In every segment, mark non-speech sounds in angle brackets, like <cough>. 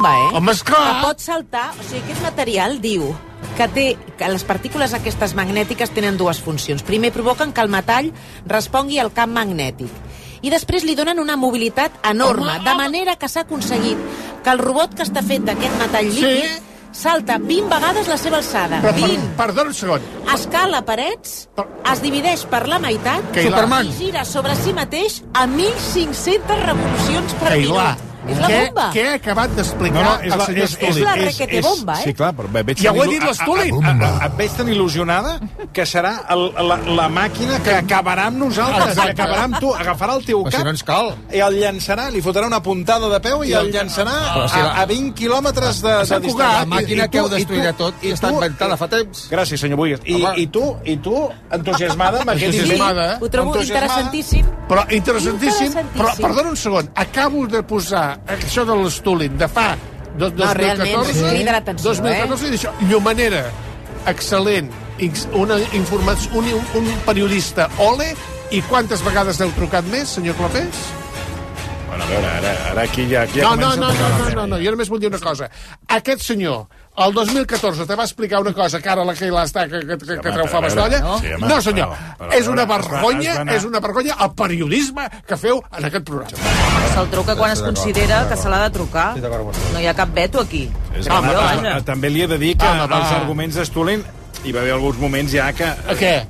bomba, eh? Home, esclar. Que pot saltar... O sigui, aquest material diu que té que les partícules aquestes magnètiques tenen dues funcions. Primer, provoquen que el metall respongui al camp magnètic i després li donen una mobilitat enorme, Home, de manera que s'ha aconseguit que el robot que està fet d'aquest metall líquid Sí. salta 20 vegades la seva alçada. Però, per, 20. perdona un segon. Escala parets, es divideix per la meitat Superman. i gira sobre si mateix a 1.500 revolucions per Cailà, minut. És la què, bomba. què ha acabat d'explicar No, no, és el la, senyor és, la és, requete és, bomba, eh? Sí, clar, però ve- veig Ja ho ha dit a- Et veig tan il·lusionada que serà el, la, la màquina que acabarà amb nosaltres, que acabarà amb tu, agafarà el teu Però si cap no ens cal. i el llançarà, li fotrà una puntada de peu i el llançarà si a, la- a 20 quilòmetres de, de distància. La màquina I- que ho destruirà tu- tot i està inventada fa temps. Gràcies, senyor Buigas. I, i tu, i tu, entusiasmada amb aquest Entusiasmada. Ho trobo interessantíssim. Però interessantíssim, però Interessantíssim. perdona un segon, acabo de posar això de l'Stulin de fa do, No, realment, 2014, crida l'atenció, 2014 i d'això, llumanera, excel·lent, una informació, un, un periodista ole, i quantes vegades heu trucat més, senyor Clapés? Bueno, a veure, ara, ara aquí ja, aquí ja No, no, no, no, no, no, no, jo només vull dir una cosa. Aquest senyor, el 2014, te va explicar una cosa que ara la Keila està que, que, que, que home, treu però fa bastolla. no? Sí, home, no senyor, però- però a és una vergonya, anar- és una vergonya el periodisme que feu en aquest programa. Se'l truca quan es considera que se l'ha de trucar. No hi ha cap veto aquí. És que, jo, a- vaja. a- també li he de dir que Home, els arguments d'Stulin hi va haver alguns moments ja que... A què?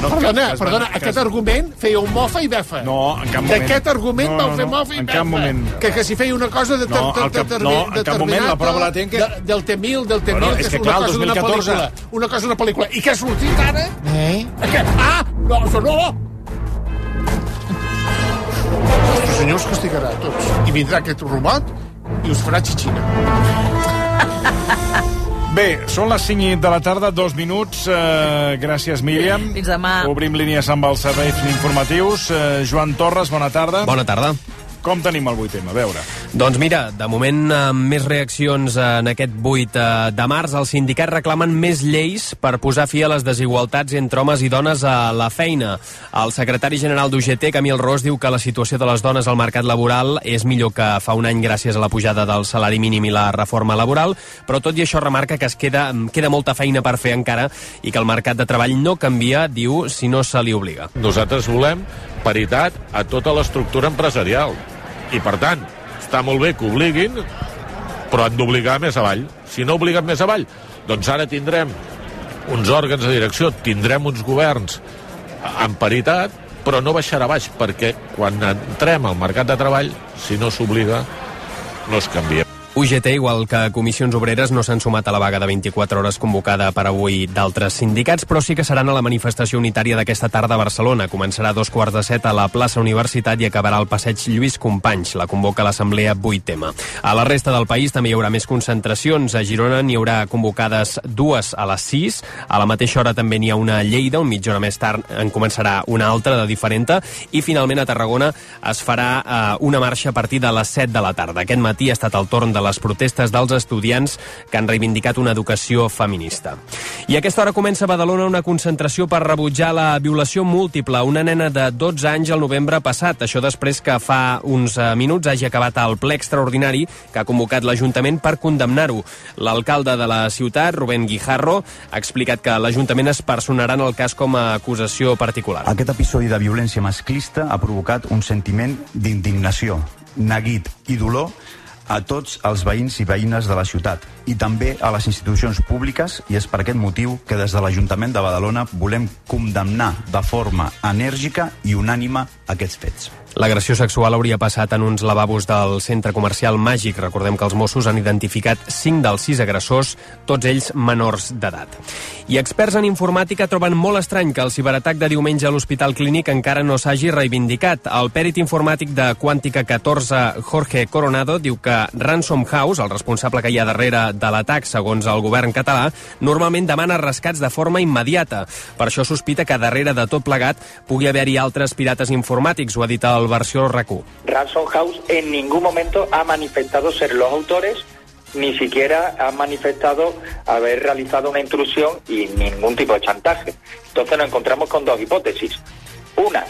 No, Perdona, van- perdona, que es- aquest argument feia un mofa i befa. No, en cap moment. D'aquest argument No, vau no, fer no, mofa i en befa. cap moment. Que, que si feia una cosa de, No, de, el de, cap- de, no, en cap moment la prova la tinc que- de, del T-1000, del T-1000, Bueno, que és és, que una clar, el cosa d'una 2014. pel·lícula. Una cosa d'una pel·lícula. I què ha sortit ara? Eh? Què? Ah! No, això no! Els senyors castigarà a tots. I vindrà aquest robot i us farà xixina. <laughs> Bé, són les 5 de la tarda, dos minuts. Eh, gràcies, Míriam. Fins demà. Obrim línies amb els serveis informatius. Eh, Joan Torres, bona tarda. Bona tarda. Com tenim el 8M? A veure. Doncs mira, de moment amb més reaccions en aquest 8 de març, els sindicats reclamen més lleis per posar fi a les desigualtats entre homes i dones a la feina. El secretari general d'UGT, Camil Ros, diu que la situació de les dones al mercat laboral és millor que fa un any gràcies a la pujada del salari mínim i la reforma laboral, però tot i això remarca que es queda, queda molta feina per fer encara i que el mercat de treball no canvia, diu, si no se li obliga. Nosaltres volem paritat a tota l'estructura empresarial. I, per tant, està molt bé que obliguin, però han d'obligar més avall. Si no obliguen més avall, doncs ara tindrem uns òrgans de direcció, tindrem uns governs en paritat, però no baixarà baix, perquè quan entrem al mercat de treball, si no s'obliga, no es canvia. UGT, igual que Comissions Obreres, no s'han sumat a la vaga de 24 hores convocada per avui d'altres sindicats, però sí que seran a la manifestació unitària d'aquesta tarda a Barcelona. Començarà a dos quarts de set a la plaça Universitat i acabarà al passeig Lluís Companys. La convoca l'Assemblea 8M. A la resta del país també hi haurà més concentracions. A Girona n'hi haurà convocades dues a les 6. A la mateixa hora també n'hi ha una a Lleida, un mitja hora més tard en començarà una altra de diferent. I finalment a Tarragona es farà eh, una marxa a partir de les 7 de la tarda. Aquest matí ha estat el torn de les protestes dels estudiants que han reivindicat una educació feminista. I a aquesta hora comença a Badalona una concentració per rebutjar la violació múltiple a una nena de 12 anys el novembre passat. Això després que fa uns eh, minuts hagi acabat el ple extraordinari que ha convocat l'Ajuntament per condemnar-ho. L'alcalde de la ciutat, Rubén Guijarro, ha explicat que l'Ajuntament es personarà en el cas com a acusació particular. Aquest episodi de violència masclista ha provocat un sentiment d'indignació, neguit i dolor a tots els veïns i veïnes de la ciutat i també a les institucions públiques i és per aquest motiu que des de l'Ajuntament de Badalona volem condemnar de forma enèrgica i unànima aquests fets. L'agressió sexual hauria passat en uns lavabos del centre comercial Màgic. Recordem que els Mossos han identificat 5 dels 6 agressors, tots ells menors d'edat. I experts en informàtica troben molt estrany que el ciberatac de diumenge a l'Hospital Clínic encara no s'hagi reivindicat. El pèrit informàtic de Quàntica 14, Jorge Coronado, diu que Ransom House, el responsable que hi ha darrere de l'atac, segons el govern català, normalment demana rescats de forma immediata. Per això sospita que darrere de tot plegat pugui haver-hi altres pirates informàtics, ho ha dit el versió RAC1. Ransom House en ningún momento ha manifestado ser los autores, ni siquiera ha manifestado haber realizado una intrusión y ningún tipo de chantaje. Entonces nos encontramos con dos hipótesis. Una,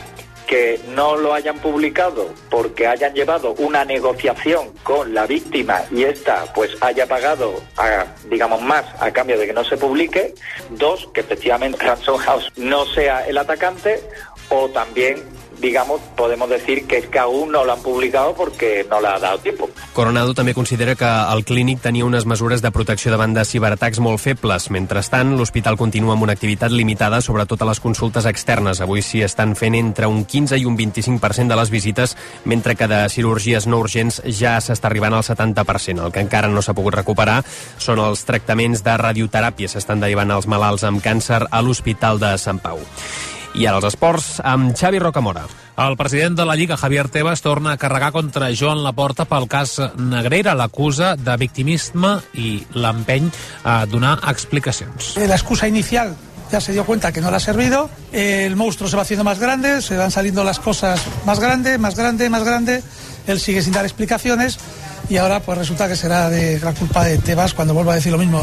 que no lo hayan publicado porque hayan llevado una negociación con la víctima y esta pues haya pagado, a, digamos, más a cambio de que no se publique. Dos, que efectivamente Ransom House no sea el atacante o también digamos, podemos decir que es que aún no lo han publicado porque no le ha dado tiempo. Coronado també considera que el clínic tenia unes mesures de protecció davant de ciberatacs molt febles. Mentrestant, l'hospital continua amb una activitat limitada, sobretot a les consultes externes. Avui s'hi estan fent entre un 15 i un 25% de les visites, mentre que de cirurgies no urgents ja s'està arribant al 70%. El que encara no s'ha pogut recuperar són els tractaments de radioteràpia. S'estan derivant els malalts amb càncer a l'Hospital de Sant Pau. I ara els esports amb Xavi Rocamora. El president de la Lliga, Javier Tebas, torna a carregar contra Joan Laporta pel cas Negreira. L'acusa de victimisme i l'empeny a donar explicacions. La excusa inicial ya se dio cuenta que no le ha servido, el monstruo se va haciendo más grande, se van saliendo las cosas más grande, más grande, más grande, él sigue sin dar explicaciones y ahora pues resulta que será de la culpa de Tebas cuando vuelva a decir lo mismo.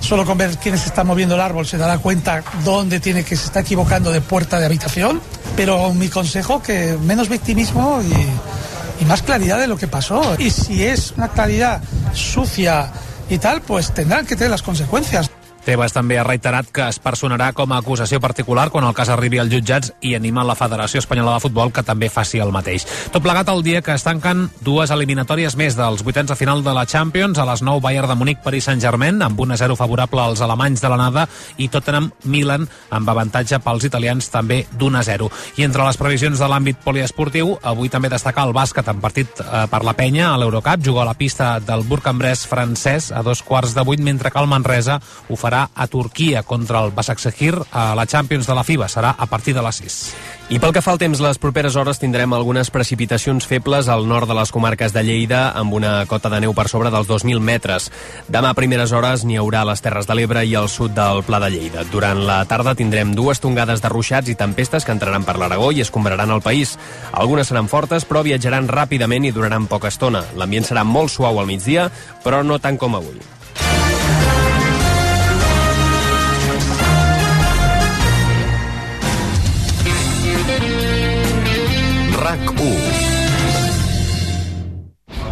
Solo con ver quién se está moviendo el árbol se dará cuenta dónde tiene que se está equivocando de puerta de habitación, pero mi consejo que menos victimismo y, y más claridad de lo que pasó. Y si es una claridad sucia y tal, pues tendrán que tener las consecuencias. Tebas també ha reiterat que es personarà com a acusació particular quan el cas arribi als jutjats i anima la Federació Espanyola de Futbol que també faci el mateix. Tot plegat el dia que es tanquen dues eliminatòries més dels vuitens de final de la Champions, a les 9 Bayern de Múnich, Paris Saint-Germain, amb 1-0 favorable als alemanys de l'anada i Tottenham Milan amb avantatge pels italians també d'1-0. I entre les previsions de l'àmbit poliesportiu, avui també destacar el bàsquet en partit eh, per la penya a l'Eurocup, juga a la pista del Bourg-en-Bresse francès a dos quarts de vuit, mentre que el Manresa ho farà a Turquia contra el Basaksehir a la Champions de la FIBA. Serà a partir de les 6. I pel que fa al temps, les properes hores tindrem algunes precipitacions febles al nord de les comarques de Lleida amb una cota de neu per sobre dels 2.000 metres. Demà a primeres hores n'hi haurà a les Terres de l'Ebre i al sud del Pla de Lleida. Durant la tarda tindrem dues tongades de ruixats i tempestes que entraran per l'Aragó i escombraran el país. Algunes seran fortes, però viatjaran ràpidament i duraran poca estona. L'ambient serà molt suau al migdia, però no tant com avui.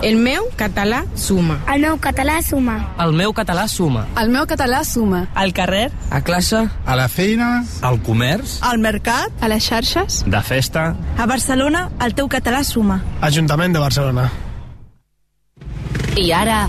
El meu català suma. El meu català suma. El meu català suma. El meu català suma. Al carrer. A classe. A la feina. Al comerç. Al mercat. A les xarxes. De festa. A Barcelona, el teu català suma. Ajuntament de Barcelona. I ara,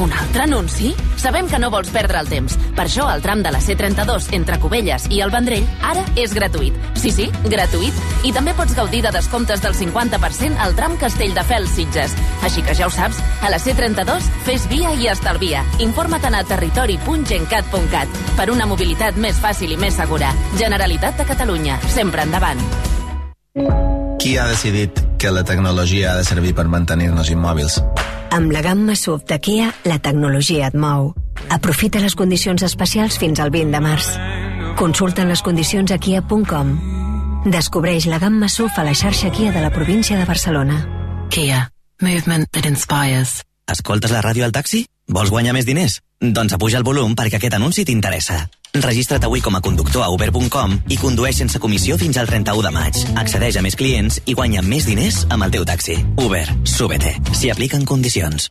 un altre anunci? Sabem que no vols perdre el temps. Per això el tram de la C32 entre Cubelles i el Vendrell ara és gratuït. Sí, sí, gratuït. I també pots gaudir de descomptes del 50% al tram Castelldefels Sitges. Així que ja ho saps, a la C32 fes via i estalvia. Informa't a territori.gencat.cat per una mobilitat més fàcil i més segura. Generalitat de Catalunya. Sempre endavant. Qui ha decidit que la tecnologia ha de servir per mantenir-nos immòbils? Amb la gamma SUV de Kia, la tecnologia et mou. Aprofita les condicions especials fins al 20 de març. Consulta les condicions a kia.com. Descobreix la gamma SUV a la xarxa Kia de la província de Barcelona. Kia. Movement that inspires. Escoltes la ràdio al taxi? Vols guanyar més diners? Doncs apuja el volum perquè aquest anunci t'interessa. Registra't avui com a conductor a uber.com i condueix sense comissió fins al 31 de maig. Accedeix a més clients i guanya més diners amb el teu taxi. Uber. Súbete. S'hi apliquen condicions.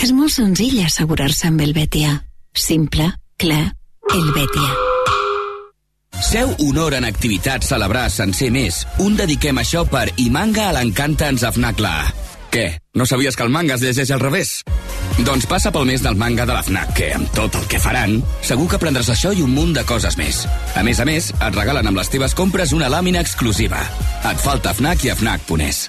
És molt senzill assegurar-se amb el Betia. Simple, clar, el Betia. Seu honor en activitats celebrar sencer més. Un dediquem això per I manga a l'encanta ens afnacla. Què? No sabies que el manga es llegeix al revés? Doncs passa pel mes del manga de la FNAC, que amb tot el que faran, segur que aprendràs això i un munt de coses més. A més a més, et regalen amb les teves compres una làmina exclusiva. Et falta FNAC i FNAC.es.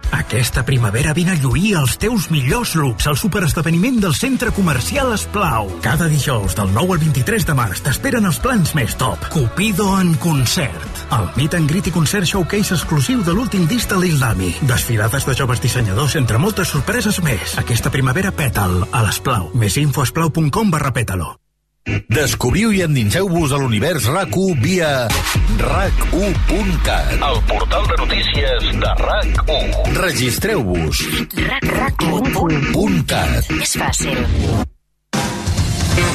Aquesta primavera vine a lluir els teus millors looks al superesdeveniment del Centre Comercial Esplau. Cada dijous del 9 al 23 de març t'esperen els plans més top. Cupido en concert. El meet and greet i concert showcase exclusiu de l'últim disc de l'Islami. Desfilades de joves dissenyadors entre moltes sorpreses més. Aquesta primavera pètal a l'Esplau. Més info a esplau.com barra pètalo. Descobriu i endinseu-vos a l'univers RAC1 via RAC1.cat, el portal de notícies de RAC1. Registreu-vos. RAC1.cat. És fàcil.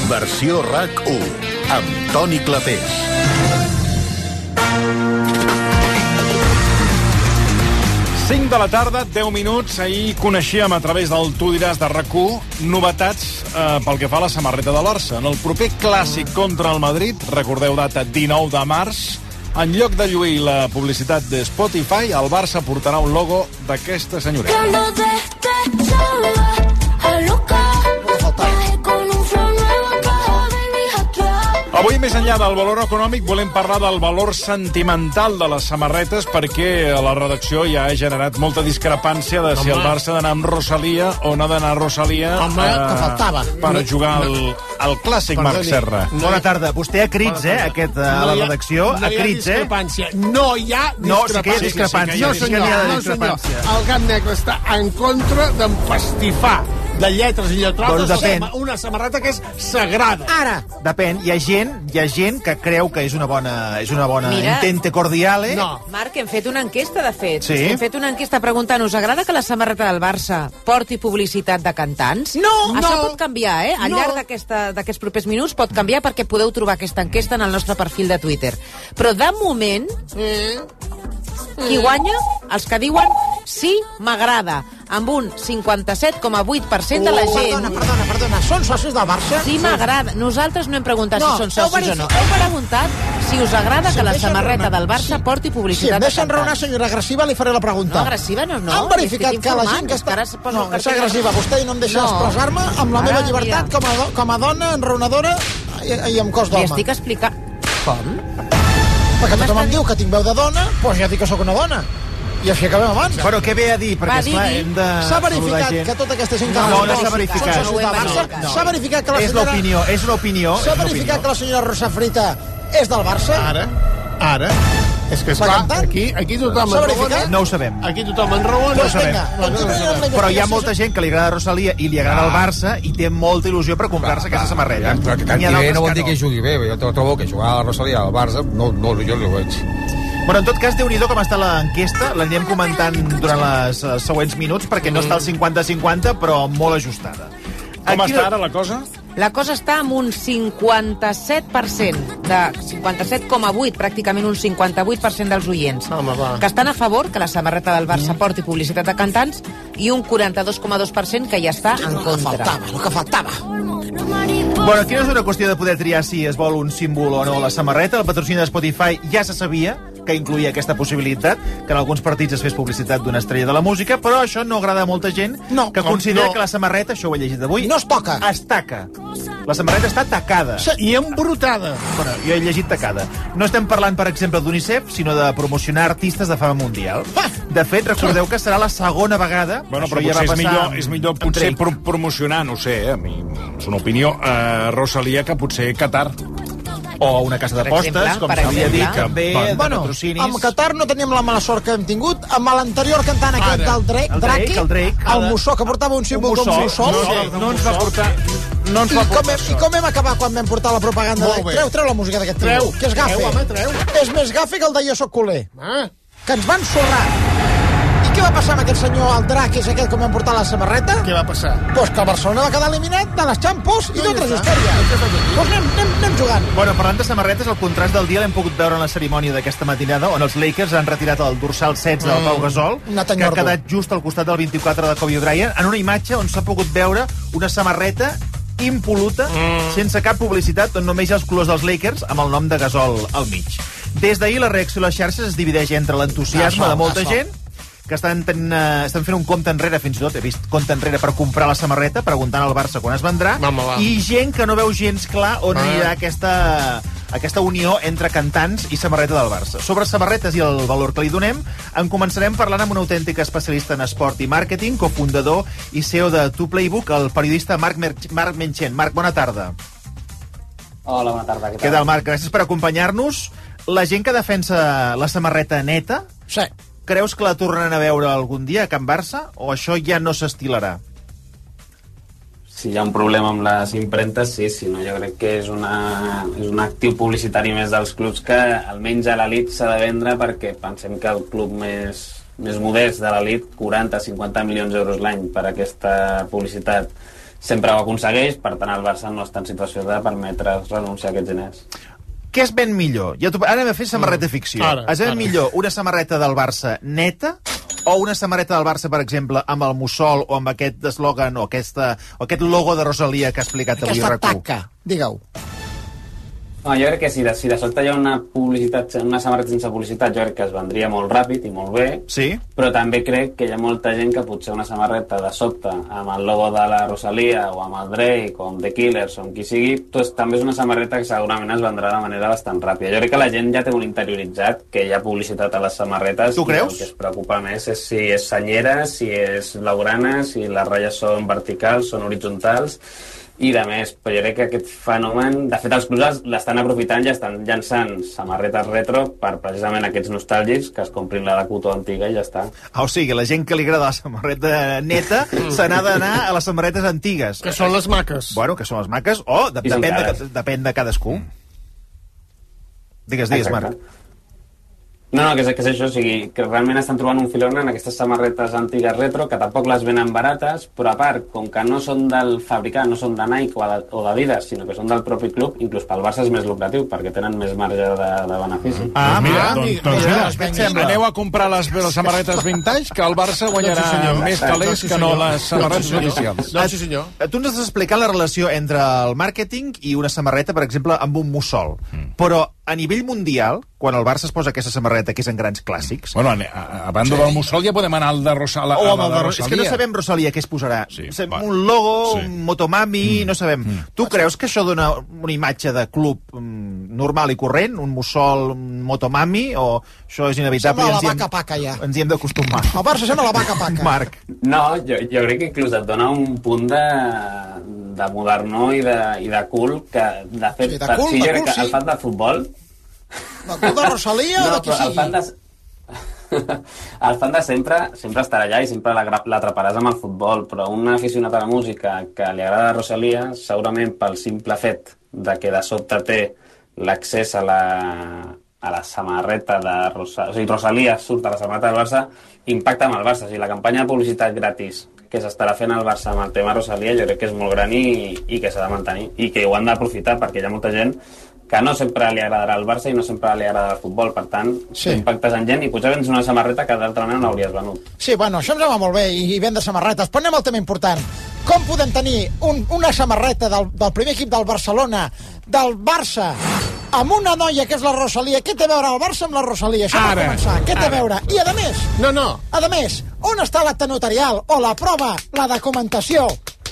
Versió RAC1, amb Toni Clapés. Cinc de la tarda, 10 minuts. Ahir coneixíem a través del Tu diràs de rac novetats eh, pel que fa a la samarreta de Barça. En el proper clàssic contra el Madrid, recordeu data 19 de març, en lloc de lluir la publicitat de Spotify, el Barça portarà un logo d'aquesta senyoreta. Avui, més enllà del valor econòmic, volem parlar del valor sentimental de les samarretes perquè a la redacció ja ha generat molta discrepància de si Home. el Barça ha d'anar amb Rosalia o no ha d'anar a Rosalia Home, que faltava. per No- jugar al, al clàssic Marc Perdoni. Serra. Bona tarda. Vostè ha crits, eh, aquest, eh, a la hi ha- redacció, No hi ha crits, eh? discrepància. No hi ha No, sí discrepància. que hi ha discrepància. No, Sí que senyor. n'hi ha de no, senyor. discrepància. El gat negre està en contra d'empastifar de lletres i lletrotes Doncs depèn. una- una samarreta que és sagrada. Ara, depèn. Hi ha gent, hi ha gent que creu que és una bona, és una bona Mira. intente cordiale. No. Marc, hem fet una enquesta, de fet. Sí? Hem fet una enquesta preguntant, us agrada que la samarreta del Barça porti publicitat de cantants? No, Això no. pot canviar, eh? Al No. llarg d'aquesta- d'aquests propers minuts pot canviar perquè podeu trobar aquesta enquesta en el nostre perfil de Twitter. Però de moment, qui guanya? Els que diuen sí, m'agrada, amb un 57,8% de la Oh, gent. Perdona, perdona, perdona. Són socis del Barça? Sí, m'agrada. Nosaltres no hem preguntat No, si són socis o no. Heu preguntat si us agrada Si que la samarreta raonar. del Barça porti Si em publicitat de deixen raonar, senyora agressiva, li faré la pregunta. No, agressiva no, no. Han verificat que la gent que que està... posa No, és agressiva. Vostè no em deixa No. expressar-me amb la Ara, meva llibertat mira. com a, com a dona enraonadora i, i amb cos Li d'home. estic explicant... Com? Perquè tothom em diu que tinc veu de dona, doncs ja dic que sóc una dona. I així acabem abans. Però què ve a dir? Perquè, Va, esclar, hem de S'ha verificat gent. que tota aquesta gent que... No, no s'ha verificat. socis del Barça. No. S'ha verificat que la És senyora... l'opinió, és l'opinió. S'ha és verificat que la senyora Rosa Frita és del Barça? Ara, ara. És que, esclar, aquí, aquí tothom verificat? No ho sabem. Aquí tothom enraona. No ho sabem. Però hi ha molta gent que li agrada Rosalia i li agrada el Barça i té molta il·lusió per comprar-se aquesta samarreta. Però que canti bé no vol dir que jugui bé. Jo trobo que jugar a la Rosalia al Barça, no, no, jo no ho veig. Bueno, en tot cas, déu nhi com està l'enquesta. L'anirem comentant durant els eh, següents minuts, perquè no està al 50-50, però molt ajustada. Com Aquí- està ara la cosa? La cosa està amb un 57%, de 57,8, pràcticament un 58% dels oients, Home, va. que estan a favor que la samarreta del Barça porti publicitat de cantants i un 42,2% que ja està en contra. faltava, el que faltava. Bueno, aquí no és una qüestió de poder triar si es vol un símbol o no la samarreta. El patrocini de Spotify ja se sabia que incluïa aquesta possibilitat, que en alguns partits es fes publicitat d'una estrella de la música, però això no agrada a molta gent No, que com considera no. que la samarreta, això ho he llegit avui... No es toca. Es taca. La samarreta està tacada. I embrutada. Bueno, jo he llegit tacada. No estem parlant, per exemple, d'UNICEF, sinó de promocionar artistes de fama mundial. De fet, recordeu que serà la segona vegada... Bueno, però ja va potser és passar millor, amb- és millor potser pro promocionar, no ho sé, eh, a mi és una opinió, eh, Rosalia, que potser Qatar. O una casa exemple, com s'havia dit, també Bueno, de Bueno, patrocinis. amb Qatar no teníem la mala sort que hem tingut. Amb l'anterior cantant aquest Ara. del Drake, El Drake, Drake, el Drake. el mussó, que portava un símbol Un d'un mussó. mussó. No, no ens va portar... No ens I va com, portar hem, I com hem acabat quan vam portar la propaganda? De... bé. Treu, treu la música d'aquest Treu, tio, que és gafe. treu, home, treu. És més gafe que el de Jo soc culer. Ah. Que ens van sorrar. Va passar amb aquest senyor, el drac, és aquest com vam portar la samarreta? Què va passar? Pues que el Barcelona va quedar eliminat de les Champions i No, d'altres històries. Pues anem, anem, anem jugant. Bueno, parlant de samarretes, el contrast del dia l'hem pogut veure en la cerimònia d'aquesta matinada, on els Lakers han retirat el dorsal 16 del Mm, Pau Gasol, que ha quedat just al costat del 24 de Kobe Bryant, en una imatge on s'ha pogut veure una samarreta impoluta, mm. sense cap publicitat, on només hi ha els colors dels Lakers amb el nom de Gasol al mig. Des d'ahir la reacció a les xarxes es divideix entre l'entusiasme de molta gent que estan, ten, uh, estan fent un compte enrere, fins i tot he vist compte enrere per comprar la samarreta, preguntant al Barça quan es vendrà, Home, va. i gent que no veu gens clar on Va. anirà aquesta, aquesta unió entre cantants i samarreta del Barça. Sobre samarretes i el valor que li donem, en començarem parlant amb un autèntic especialista en esport i màrqueting, cofundador i CEO de Tu Playbook, el periodista Marc, Mer Marc Menchen. Marc, bona tarda. Hola, bona tarda. Què Què tal, Marc? Gràcies per acompanyar-nos. La gent que defensa la samarreta neta, sí. Creus que la tornaran a veure algun dia a Can Barça o això ja no s'estilarà? Si hi ha un problema amb les impremtes, sí, si no, jo crec que és, una, és un actiu publicitari més dels clubs que almenys a l'elit s'ha de vendre perquè pensem que el club més, més modest de l'elit, 40-50 milions d'euros l'any per aquesta publicitat, sempre ho aconsegueix, per tant el Barça no està en situació de permetre renunciar a aquests diners. Què es ven millor? Ja ara anem a fer samarreta ficció. Ara, es ven ara. millor una samarreta del Barça neta o una samarreta del Barça, per exemple, amb el mussol o amb aquest eslògan o, aquesta, o aquest logo de Rosalia que ha explicat avui Aquesta RAC1? taca, digue-ho. No, jo crec que si de, si de sobte hi ha una publicitat, una samarreta sense publicitat, jo crec que es vendria molt ràpid i molt bé. Sí. Però també crec que hi ha molta gent que potser una samarreta de sobte amb el logo de la Rosalia o amb el Drake o amb The Killers o amb qui sigui, doncs, també és una samarreta que segurament es vendrà de manera bastant ràpida. Jo crec que la gent ja té un interioritzat que hi ha publicitat a les samarretes. Tu creus? El que es preocupa més és si és senyera, si és blaugrana, si les ratlles són verticals, són horitzontals i de més, però jo crec que aquest fenomen, de fet els clubs l'estan aprofitant i estan llançant samarretes retro per precisament aquests nostàlgics que es comprin la de cotó antiga i ja està. Ah, o sigui, la gent que li agrada la samarreta neta se n'ha d'anar a les samarretes antigues. Que són les maques. Bueno, que són les maques, o de, són depèn, de, depèn de cadascú. Digues, digues, Exacte. Marc. No, no, que és, que és això, o sigui, que realment estan trobant un filon en aquestes samarretes antigues retro, que tampoc les venen barates, però a part, com que no són del fabricant, no són de Nike o d'Adidas, sinó que són del propi club, inclús pel Barça és més lucratiu, perquè tenen més marge de, de benefici. Ah, mira, doncs, doncs mira, què et sembla? aneu a comprar les, les samarretes vintage, que el Barça guanyarà Doncs sí, senyor. més calés que no les samarretes oficials. Doncs sí, senyor. Eh, Tu ens has explicat la relació entre el màrqueting i una samarreta, per exemple, amb un mussol. Mm. Però a nivell mundial, quan el Barça es posa aquesta samarreta, que és en grans clàssics... Bueno, a, a, a banda del mussol ja podem anar al de Rosala, o amb el de de, és que no Rosalia. sabem, Rosalia, què es posarà. Sí, Sabem va. un logo, Sí. un motomami, no sabem. Tu creus que això dona una imatge de club mm, normal i corrent, un mussol, un motomami, o això és inevitable? Sembla i la ens hi hem- vaca paca, ja. Ens hi hem d'acostumar. El Barça sembla la vaca paca. Marc. No, jo, jo crec que inclús et dona un punt de, de modernó i de, i de cool que, de fet, Sí, de per- cool, sí, de cool, que el sí. fan de futbol El cul de Rosalia o de qui però el sigui? fan de... <laughs> el fan de sempre, sempre estarà allà i sempre l'atraparàs amb el futbol, però un aficionat a la música que li agrada Rosalia, segurament pel simple fet de que de sobte té l'accés a la, a la samarreta de Rosa... o sigui, Rosalia surt a la samarreta del Barça, impacta amb el Barça. O sigui, la campanya de publicitat gratis que s'estarà fent al Barça amb el tema Rosalia jo crec que és molt gran i, i que s'ha de mantenir i que ho han d'aprofitar perquè hi ha molta gent que no sempre li agradarà el Barça i no sempre li agradarà el futbol, per tant, Sí. impactes en gent i potser vens una samarreta que d'altra manera no hauries venut. Sí, bueno, això em sembla molt bé, i vendre samarretes. Però anem al tema important. Com podem tenir un, una samarreta del, del primer equip del Barcelona, del Barça, amb una noia que és la Rosalia? Què té a veure el Barça amb la Rosalia? Això Ara, per començar. Què té a veure? I, a més, No, no. a més, on està l'acte notarial o la prova, la documentació?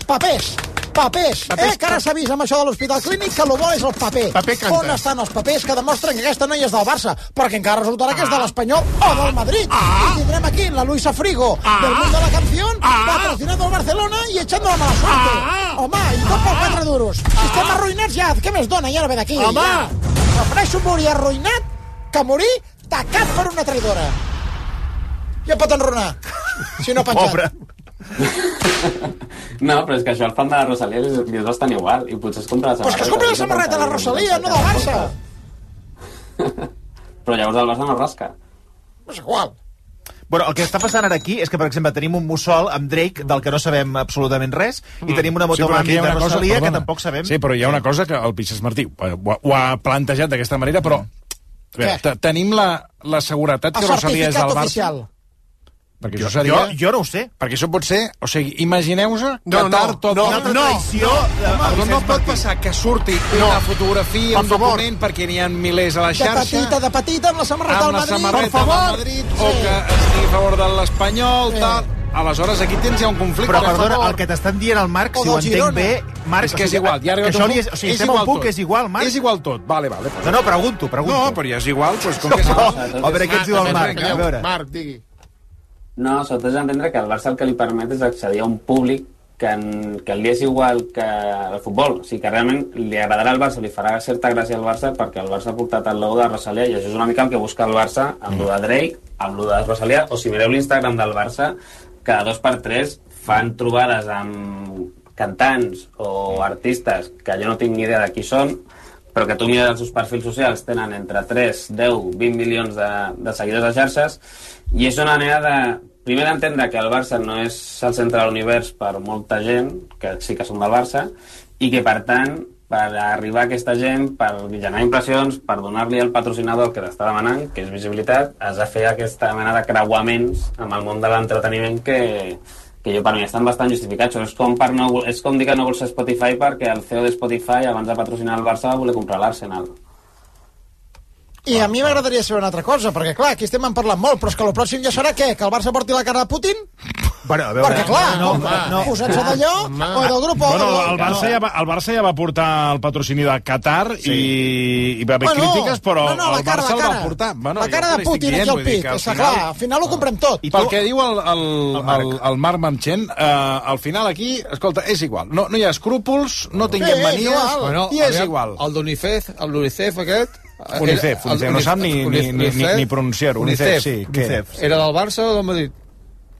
Papers. Papers, Papers eh? Que ara s'ha vist amb això de l'Hospital Clínic que el bo és el paper. Paper canta. On estan els papers que demostren que aquesta noia és del Barça? Perquè encara resultarà que és de l'Espanyol o del Madrid. I tindrem aquí la Luisa Frigo del mundo de la canción, patrocinando el Barcelona i echando la mala suerte. Home, i tot per quatre duros. Si estem arruïnats ja, què més dona? Ja no ve d'aquí. Home! Ja. Prefereixo morir arruïnat que morir tacat per una traïdora. Ja pot enronar, si no ha penjat. Pobre. <laughs> No, però és que això el fan de la Rosalia li li és bastant igual i potser es compra la Pues que es compri la samarreta de la Rosalia, no del Barça. <laughs> Però llavors el Barça no rasca. És igual. Bueno, el que està passant ara aquí és que, per exemple, tenim un mussol amb Drake, del que no sabem absolutament res, i tenim una Mm. Sí, motomami ha de una cosa- Rosalia que tampoc sabem... Sí, però hi ha una cosa que el Pixes Martí ho, ha- ho ha plantejat d'aquesta manera, però... A veure, tenim la, la seguretat El que Rosalia és del Barça. oficial. Perquè Jo- això seria... jo- jo no ho sé. Perquè això pot ser... O sigui, imagineu-vos No, no, tot... no, una altra traïció de- no, no, no pot passar que surti una fotografia, un favor. document, perquè n'hi ha milers a la De xarxa... petita, de petita, amb la samarreta amb del la Madrid. samarreta per favor. del Madrid, o que estigui a favor de l'Espanyol, tal... Aleshores, aquí tens ja un conflicte. Però, per perdona, el que t'estan dient el Marc, si ho entenc Girona. bé... Marc, és que és igual. Ja que això li és, o sigui, és estem a un igual punt tot. que és igual, Marc? És igual tot. Vale, vale. No, no, pregunto, pregunto. No, però ja és igual, doncs com que és No, igual. a veure què ens diu el Marc, a veure. Marc, digui. No, sobretot és entendre que el Barça el que li permet és accedir a un públic que, en, que li és igual que el futbol. O sigui, que realment li agradarà al Barça, li farà certa gràcia al Barça perquè el Barça ha portat el logo de Rosalia i això és una mica el que busca el Barça amb mm. lo de Drake, amb lo de Rosalia, o si mireu l'Instagram del Barça, cada dos per tres fan trobades amb cantants o artistes que jo no tinc ni idea de qui són, però que tu mires els seus perfils socials tenen entre 3, 10, 20 milions de, de seguidors a xarxes i és una manera de primer d'entendre que el Barça no és el centre de l'univers per molta gent que sí que són del Barça i que per tant per arribar a aquesta gent, per generar impressions, per donar-li al patrocinador que t'està demanant, que és visibilitat, has de fer aquesta mena de creuaments amb el món de l'entreteniment que, que jo per mi estan bastant justificats. És com, per no, és com dir que no vols Spotify perquè el CEO de Spotify, abans de patrocinar el Barça, va voler comprar l'Arsenal. I a mi m'agradaria saber una altra cosa, perquè clar, aquí estem en parlant molt, però és que el pròxim ja serà què? Que el Barça porti la cara de Putin? Bueno, a Perquè clar, no, no, no, no. posant-se d'allò, o del grup... o- Bueno, el Barça, ja va, el Barça ja va portar el patrocini de Qatar sí. i, i va haver Bueno, crítiques, però no, no, la el cara, Barça la el va cara. portar. Bueno, la cara de Putin aquí al pit, final- clar, al final ho comprem tot. Pel que diu el, el, el, el, Marc Marchent, eh, al final aquí, escolta, és igual. No, no hi ha escrúpols, no tinguem manies, Bueno, i és igual. El d'UNICEF, el d'UNICEF aquest... eh, UNICEF, el UNICEF, no sap ni- ni- ni- ni- ni pronunciar-ho. UNICEF, sí? UNICEF. Era del Barça o del Madrid?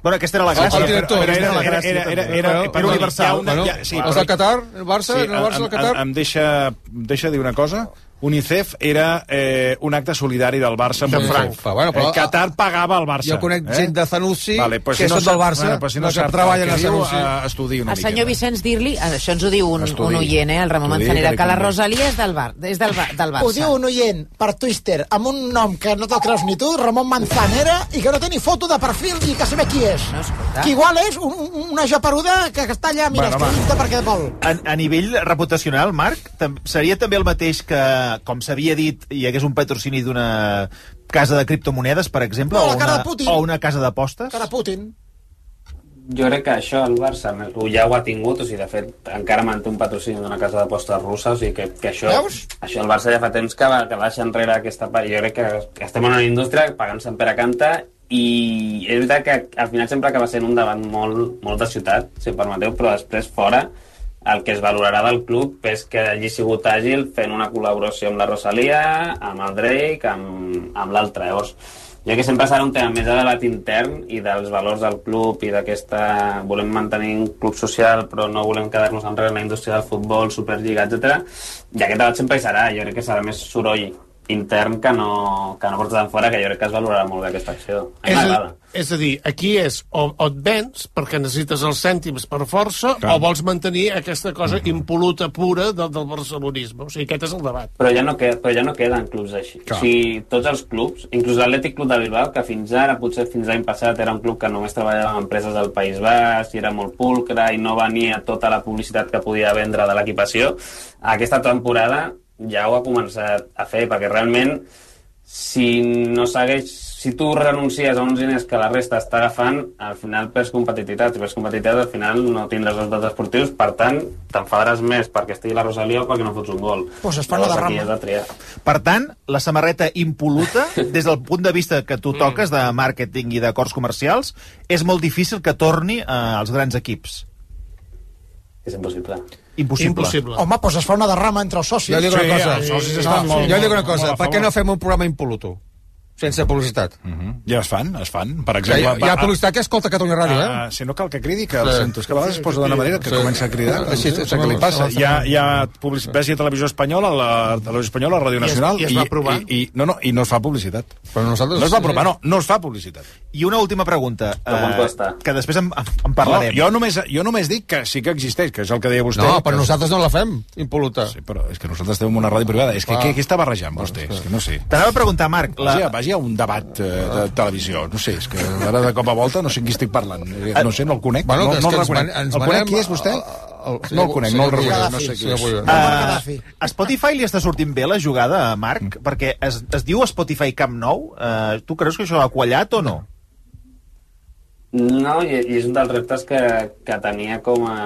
Bueno, aquesta era la El, gràcia. el director. Era- era la Era- gràcia, era- era- era- Era universal. una- ha- sí, els però- del Qatar, el Barça, el Barça del em, Qatar. em, em deixa, deixa dir una cosa. UNICEF era eh, un acte solidari del Barça amb però bueno, però- eh, Qatar pagava al Barça. Jo conec gent de Zanussi pues que si no són del Barça, bueno, pues si no, no que sap treballen el a Zanussi. eh, estudi una El mica. senyor Vicenç Dirli, això ens ho diu un, Estudi. un oient, eh, el Ramon Estudi, Manzanera, que la. Rosalia és del, bar, és del, Bar- del Barça. Ho diu un oient per Twitter amb un nom que no te'l creus ni tu, Ramon Manzanera, i que no té ni foto de perfil ni que saber qui és. No, escolta. que igual és un, un, una japeruda que, que està allà, mira, Bueno, escrivint perquè vol. A, a nivell reputacional, Marc, tam seria també el mateix que, com s'havia dit, hi hagués un patrocini d'una casa de criptomonedes, per exemple, No, o, una, o una casa d'apostes? Cara Putin. Jo crec que això el Barça ja ho ha tingut, o sigui, de fet, encara manté un patrocini d'una casa d'apostes russa, o sigui que, que això, Veus? això el Barça ja fa temps que, va, que va deixar enrere aquesta part. Jo crec que, que estem en una indústria pagant Sant Pere Canta i és veritat que al final sempre acaba sent un debat molt, molt de ciutat, si em permeteu, però després fora el que es valorarà del club és que hagi sigut àgil fent una col·laboració amb la Rosalia, amb el Drake, amb, amb l'altre. Llavors, crec que sempre serà un tema més de debat intern i dels valors del club i d'aquesta... Volem mantenir un club social però no volem quedar-nos enrere en la indústria del futbol, Superliga, etc. I aquest debat sempre hi serà. Jo crec que serà més soroll intern que no, que no porta d'enfora, que jo crec que es valorarà molt bé aquesta acció. A És a, és a dir, aquí és o, o et vens perquè necessites els cèntims per força Clar. o vols mantenir aquesta cosa impoluta pura del, del barcelonisme. O sigui, aquest és el debat. Però ja no, queda, però ja no queden clubs així. Clar. O sigui, tots els clubs, inclús l'Atlètic Club de Bilbao, que fins ara, potser fins l'any passat, era un club que només treballava amb empreses del País Basc i era molt pulcre i no venia tota la publicitat que podia vendre de l'equipació, aquesta temporada ja ho ha començat a fer, perquè realment si no segueix si tu renuncies a uns diners que la resta està agafant, al final perds competitivitat. Si perds competitivitat, al final no tindràs resultats esportius, per tant, t'enfadaràs més perquè estigui la Rosalia o perquè no fots un gol. Pues es una Llavors, aquí derrama. has de triar. Per tant, la samarreta impoluta, <laughs> des del punt de vista que tu toques de màrqueting i d'acords comercials, és molt difícil que torni eh, als grans equips. És impossible. Impossible. Home, doncs es fa una derrama entre els socis. Jo dic una Sí, cosa. els socis no, estan molt- jo dic una molt cosa. Per què no fem un programa impoluto? Sense publicitat. Ja es fan, es fan. Per exemple... ha, hi ha publicitat que escolta Catalunya Ràdio, eh? Uh, si no cal que cridi, que el Sí. sento. És que a vegades es posa d'una manera que Sí. comença a cridar. Així, és què li passa. Hi ha, hi ha publicitat, ves a Televisió Espanyola, a la Televisió Espanyola, a Ràdio I es- Nacional... i es va aprovar? I, i, no, no, i no es fa publicitat. Però nosaltres... No es va aprovar, no, no es fa publicitat. I una última pregunta, eh, que després en, en parlarem. No, jo, només, jo només dic que sí que existeix, que és el que deia vostè. No, que... però nosaltres no la fem, impoluta. Sí, però és que nosaltres en una ràdio privada. És que què, què està barrejant vostè? És que no sé. T'anava a preguntar, Marc... La... Vagi, a, un debat eh, de televisió. No sé, és que ara de cop a volta no sé amb qui estic parlant. Eh, No sé, no el conec. Bueno, no, no el ens reconec. van- ens el conec qui és vostè? el- no el conec, no el reconec. No sé qui és. Uh, a Spotify li està sortint bé la jugada, Marc? Perquè es, es diu Spotify Camp Nou. Uh, tu creus que això ha quallat o no? No, i, i és un dels reptes que, que tenia com a,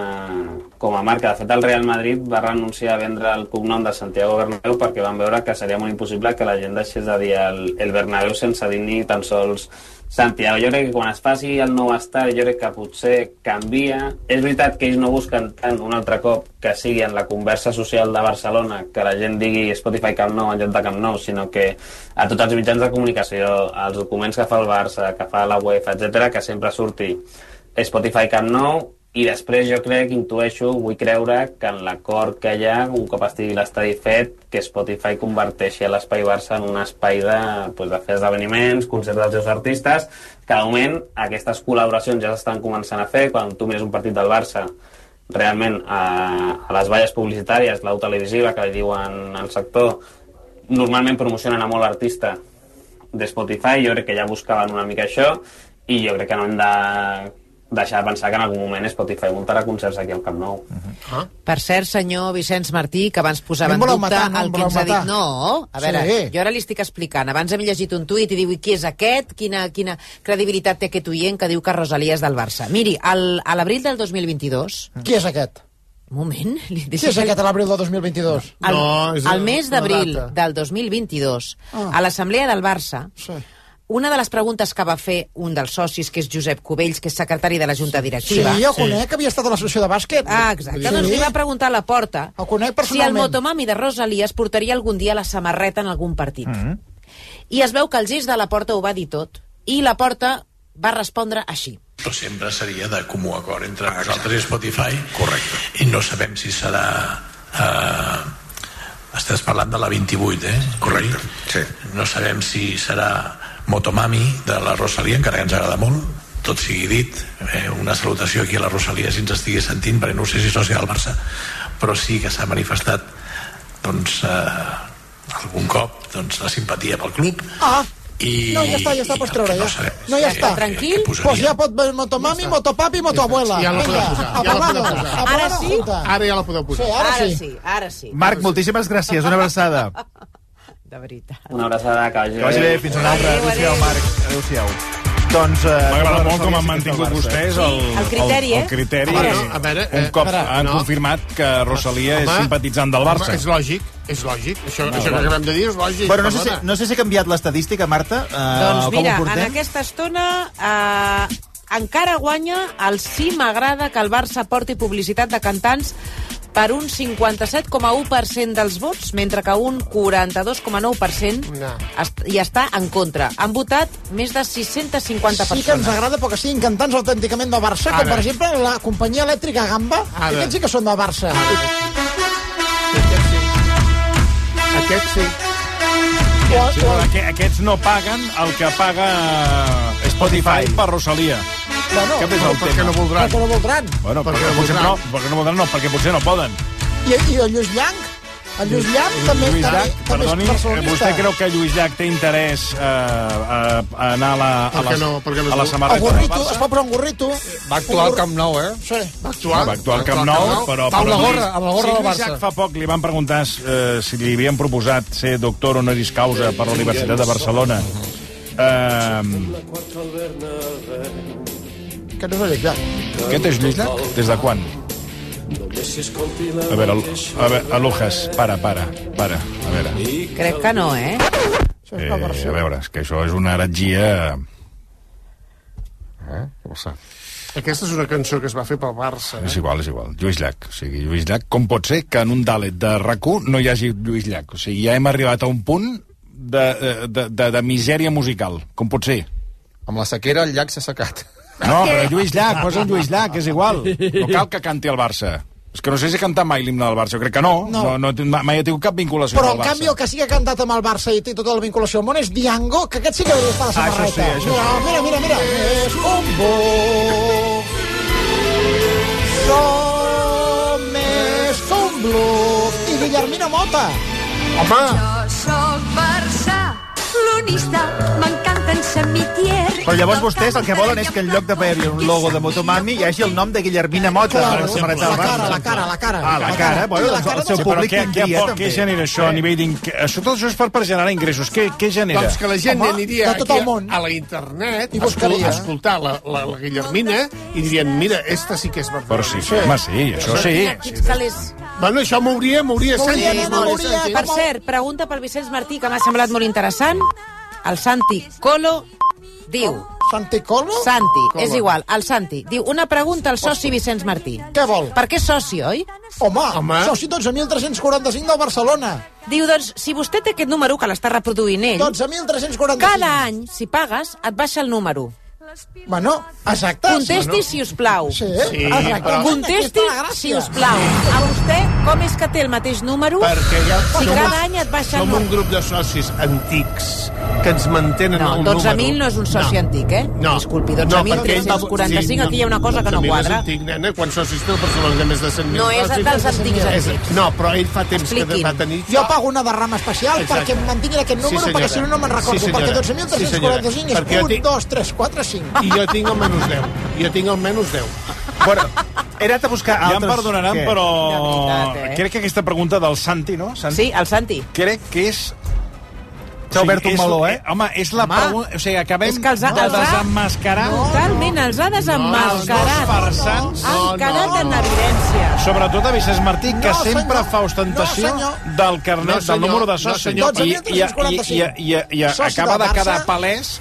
com a marca. De fet, el Real Madrid va renunciar a vendre el cognom de Santiago Bernabéu perquè van veure que seria molt impossible que la gent deixés de dir el, el Bernabéu sense dir ni tan sols Santiago. Jo crec que quan es faci el nou estadi, jo crec que potser canvia. És veritat que ells no busquen tant un altre cop que sigui en la conversa social de Barcelona que la gent digui Spotify Camp Nou en lloc de Camp Nou, sinó que a tots els mitjans de comunicació, als documents que fa el Barça, que fa la UEFA, etc, que sempre surti Spotify Camp Nou i després jo crec, intueixo, vull creure que en l'acord que hi ha, un cop estigui l'estadi fet, que Spotify converteixi l'Espai Barça en un espai de, pues, de fer esdeveniments, concerts dels seus artistes, que de moment aquestes col·laboracions ja s'estan començant a fer, quan tu mires un partit del Barça, realment a, a les valles publicitàries, l'au televisiva, que li diuen al sector, normalment promocionen a molt l'artista de Spotify, jo crec que ja buscaven una mica això, i jo crec que no hem de deixar de pensar que en algun moment Spotify muntarà concerts aquí al Camp Nou. Ah. Per cert, senyor Vicenç Martí, que abans posava No en dubte matar, no el que ens ha dit... No, a veure, Sí. jo ara li estic explicant. Abans hem llegit un tuit i diu, qui és aquest? Quina, quina credibilitat té aquest oient que diu que Rosalia és del Barça? Miri, al, a l'abril del 2022... Qui és aquest? Un moment. <laughs> Li Qui és aquest a l'abril del 2022? El, No, és el mes d'abril del 2022, Ah. a l'Assemblea del Barça, Sí. Una de les preguntes que va fer un dels socis, que és Josep Cubells, que és secretari de la Junta Sí, Directiva... jo conec, que havia estat a l'associació de bàsquet. Ah, exacte. Doncs li va preguntar a la porta El conec si el motomami de Rosalia es portaria algun dia la samarreta en algun partit. Mm. I es veu que el gest de la porta ho va dir tot. I la porta va respondre així. Però sempre seria de comú acord entre nosaltres i Spotify. Correcte. I no sabem si serà... Eh, estàs parlant de la 28, eh? Correcte, sí. No sabem si serà Motomami de la Rosalia, encara que ens agrada molt, tot sigui dit, eh, una salutació aquí a la Rosalia si ens estigui sentint, perquè no sé si és sòcia del Barça, però sí que s'ha manifestat doncs, eh, algun cop doncs, la simpatia pel club Ah, i, no, ja està, ja està, pots treure, ja. No, ja està. Tranquil? Pues ja pot haver motomami, motopapi, motoabuela. Ja la podeu posar, ja la podeu posar. Ara sí? Ara ja la podeu posar. Sí, ara sí. sí, ara sí. Marc, moltíssimes gràcies. Una abraçada. <laughs> De veritat. Una abraçada, que vagi Que vagi bé. Fins una altra. Adéu-siau, Marc. Adéu-siau. Doncs... Eh, M'ha agradat molt com han mantingut Barça. vostès el, el criteri, el, eh? el criteri. A veure, a veure, un eh, cop espera, han no. confirmat que Rosalia és Home, simpatitzant del Barça. Home, és lògic, és lògic. Això, No, això no. que acabem de dir és lògic. Bueno, no sé, si, no sé si ha canviat l'estadística, Marta. Eh, Doncs com mira, ho en aquesta estona eh, encara guanya el sí m'agrada que el Barça porti publicitat de cantants per un 57,1% dels vots, mentre que un 42,9% No. Ah. hi està en contra. Han votat més de 650 Sí que ens persones. agrada perquè siguin cantants autènticament del Barça, com per exemple la companyia elèctrica Gamba, Ara. aquests sí que són del Barça. Aquest sí. O, Sí, o, però aqu aquests no paguen el que paga Spotify per Rosalia. Bueno, Aquest és el Per què tema. no voldran? perquè no voldran. Bueno, Perquè perquè, no potser voldran. no, perquè no voldran, no, perquè potser no poden. I, I el Lluís Llanc? El Lluís Llanc també, Lluís també, Llach, també perdoni, és eh, barcelonista. vostè creu que Lluís Llach té interès eh, a, a anar a la, a la, què no? Què no a la samarreta El gorrito, es pot posar un gorrito. Va actuar al Camp Nou, eh? Sí. Va actuar. Va actuar al Camp Nou, però... Amb però la gorra, amb la gorra sí, del Lluís Barça. Llach fa poc li van preguntar eh, si li havien proposat ser doctor honoris causa per la Universitat de Barcelona. Eh, Que no Lluís Llach. aquest és Lluís Llach? Des de quan? A veure, a veure, Alujas, para, para, para, a veure. Crec que no, eh? Això és Eh, a veure, és que això és una heretgia... Eh? Què passa? Aquesta és una cançó que es va fer pel Barça. És igual, és igual. Lluís Llach. O sigui, Lluís Llach, com pot ser que en un Dalet de rac no hi hagi Lluís Llach? O sigui, ja hem arribat a un punt de, de, de, de misèria musical. Com pot ser? Amb la sequera el llac s'ha secat. No, però Lluís Llach, posa un Lluís Llach, és igual. No cal que canti el Barça. És que no sé si he cantat mai l'himne del Barça. Jo crec que no. No. no, no mai he tingut cap vinculació Però, amb en el canvi, Barça. el que sí que ha cantat amb el Barça i té tota la vinculació al món és Diango, que aquest sí que hauria d'estar a la Ah, això sí, samarreta. això mira, mira, mira, mira. És un buf. Som més un bluff. I Guillermina Mota. Home! Jo sóc Barça, l'unista, m'encanten Samitier. Però llavors vostès el que volen és que en lloc de veure un logo de Motomami hi hagi el nom de Guillermina Mota. Claro, a la del la cara, la cara, la cara. Ah, la cara. Bueno, doncs cara el seu públic però què, què, tindria, què, també. què genera això a nivell d'inc... Això, tot això és per, per generar ingressos. Què, què genera? Doncs que la gent Home, aniria de tot el món. a la internet I buscaria. a escoltar la, la, la Guillermina i dirien, mira, esta sí que és verdad. Però sí, sí, home, sí, això sí. Calés... Bueno, això Sánchez. nena, mouria. Per cert, pregunta pel Vicenç Martí, que m'ha semblat molt interessant. El Santi Colo diu... Santi Colo? Santi, Colo. és igual, el Santi. Diu, una pregunta al soci Vicenç Martí. Què vol? Per què soci, oi? Home, Home. soci 12.345 del Barcelona. Diu, doncs, si vostè té aquest número, que l'està reproduint ell, 12.345. cada any, si pagues, et baixa el número. Bueno, exacte. Contesti, si us plau. Sí, Sí, exacte. però- Contesti, si us plau. A vostè, com és que té el mateix número? Perquè ja Si som, cada any et baixa el som un grup de socis antics que ens mantenen No, el 12.000 número. no és un soci antic, eh? No. Disculpi, No, 12.345, perquè ell va- aquí hi ha una cosa que no 12.000 quadra. És antic, nena, quan socis té el Barcelona de més de 100.000 No és dels antics, És- antics. No, però ell fa temps Expliquin. que va tenir... Jo pago una derrama especial Exacte. perquè em mantinguin aquest número, Sí, perquè si no no me'n recordo, Sí, perquè Sí, 12.345 senyora. Perquè és jo 1, tinc- 2, 3, 4, 5. I jo tinc el menys 10. Jo tinc el menys 10. Bueno, he anat a buscar Ja em altres... perdonaran, Què? però... Veritat, eh? Crec que aquesta pregunta del Santi, no? Santi? Sí, el Santi. Crec que és... S'ha obert un meló, eh? Home, és la pregunta... O sigui, acabem és que els ha- de els desemmascarar Totalment, els ha desemmascarat. els dos farsants. Han quedat no, en no. evidència. Sobretot a Vicenç Martí, que No, sempre fa ostentació No, del carnet, No, del número de No, soci. senyor. I, i, i, i, i, i, acaba de quedar palès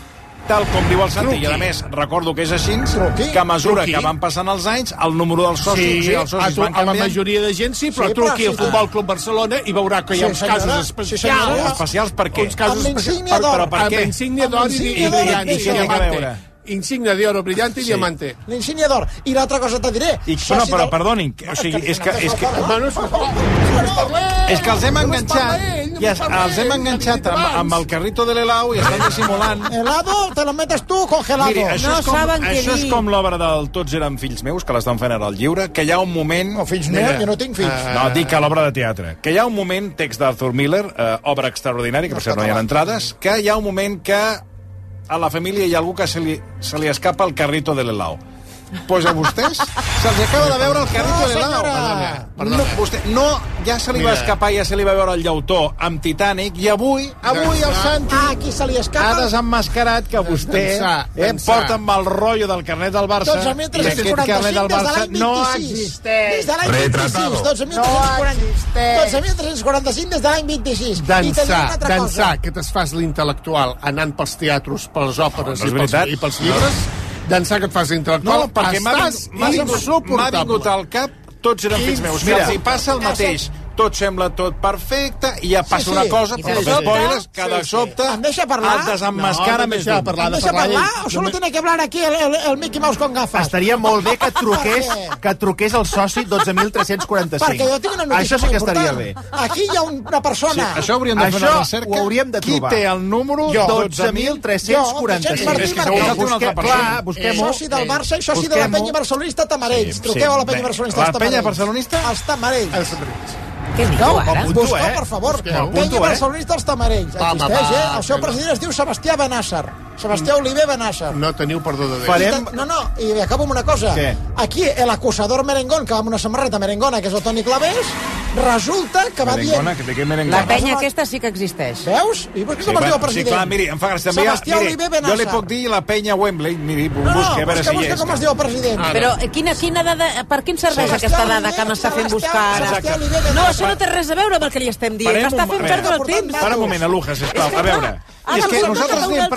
tal com diu el Santi, i a més, recordo que és així, Truqui. que a mesura Truqui. que van passant els anys, el número dels socis, o sigui, els a, socis tu, van a la canviant. majoria de gent sí, però Sí, truqui però al sí, Futbol Club Barcelona i veurà que hi ha Sí, uns casos Sí, especials. senyora. Especials per què? Uns casos especials. d'or. Però per què? Amb insígnia d'or i, i, i, i i, a veure? Insignia d'oro brillante i Sí. diamante. L'insígnia d'or. I l'altra cosa te diré. I, no, però perdonin, o sigui, és que, és que, Bueno, és... és que els hem enganxat, i es, els hem enganxat amb, amb el carrito de l'Elau i estan dissimulant. <laughs> Helado, te lo metes tu congelado. Miri, això, No és com, això és com l'obra del Tots eren fills meus, que l'estan fent ara al lliure, que hi ha un moment... No, fills meus, jo no tinc fills. No, dic que l'obra de teatre. Que hi ha un moment, text d'Arthur Miller, eh, obra extraordinària, que per cert no hi ha entrades, que hi ha un moment que a la família hi ha algú que se li, se li escapa el carrito de l'Elau. Pues a vostès se'ls acaba de veure el carrito No, de senyora. No, vostè, no, ja se li va Mira. escapar, ja se li va veure el llautó amb Titanic, i avui, avui el Santi Ah, aquí se li ha escapa. desemmascarat que vostè D'ençà, eh, porta amb el rotllo del carnet del Barça i 12.345 aquest carnet del de Barça l'any no 26. existeix. Des de l'any 26. 12.345 des de l'any 26. I te diré D'ençà, una altra d'ençà cosa. que te'ls fas l'intel·lectual anant pels teatres, pels òperes No, no i, pels, i pels llibres, d'ençà que et fas l'intel·lectual, No, perquè m'ha estàs vingut, m'ha vingut, insuportable. al cap tots eren fills meus. Mira. els hi passa el mateix. Tot sembla tot perfecte i ja passa Sí, sí. una cosa, però sobte- spoilers, que de Sí, sí. sobte deixa parlar? el desemmascara No, no més deixa d'un. parlar. ¿Em de deixa parlar parlar o solo tiene que hablar aquí el, el, el Mickey Mouse con gafas? Estaria molt bé que <laughs> et truqués, que et truqués el soci 12.345. Perquè jo tinc una notícia Això sí que estaria bé. Aquí hi ha una Sí, persona... això hauríem de fer Això una recerca. ho hauríem de Qui trobar. té el número Jo. 12.345? 12.345. És que segur que una altra persona. Busquem-ho. Soci del Barça i soci de la penya barcelonista Tamarells. Sí, Truqueu a la sí. penya barcelonista la penya barcelonista? Els Tamarells. Els Tamarells. Què diu, No, ara? busqueu, eh? per favor. Busqueu. Eh? barcelonista als Tamarells. Existeix, eh? El seu president es diu Sebastià Benàsser. Sebastià Oliver Benàsser. No teniu perdó de Déu. Farem- No, no, i acabo amb una cosa. Què? Aquí, el acusador merengón, que va amb una samarreta merengona, que és el Toni Clavés, resulta que va dient... Merengona, que té que merengona. La penya aquesta sí que existeix. Veus? I com Sí, es diu el sí, president? clar, miri, em fa gràcia. Sebastià miri, Oliver jo li puc dir la penya Wembley, miri, No, no, busqui, a veure si hi busca és. com es diu el president. Però eh, quina, quina dada, per què ens serveix Sebastià aquesta dada que m'està fent buscar ara? Sebastià Oliver Benàsser. No, això no té res a veure amb el que li estem dient. M'està fent perdre el temps. Para un moment, Aluja, sisplau. A veure. ara és que nosaltres per una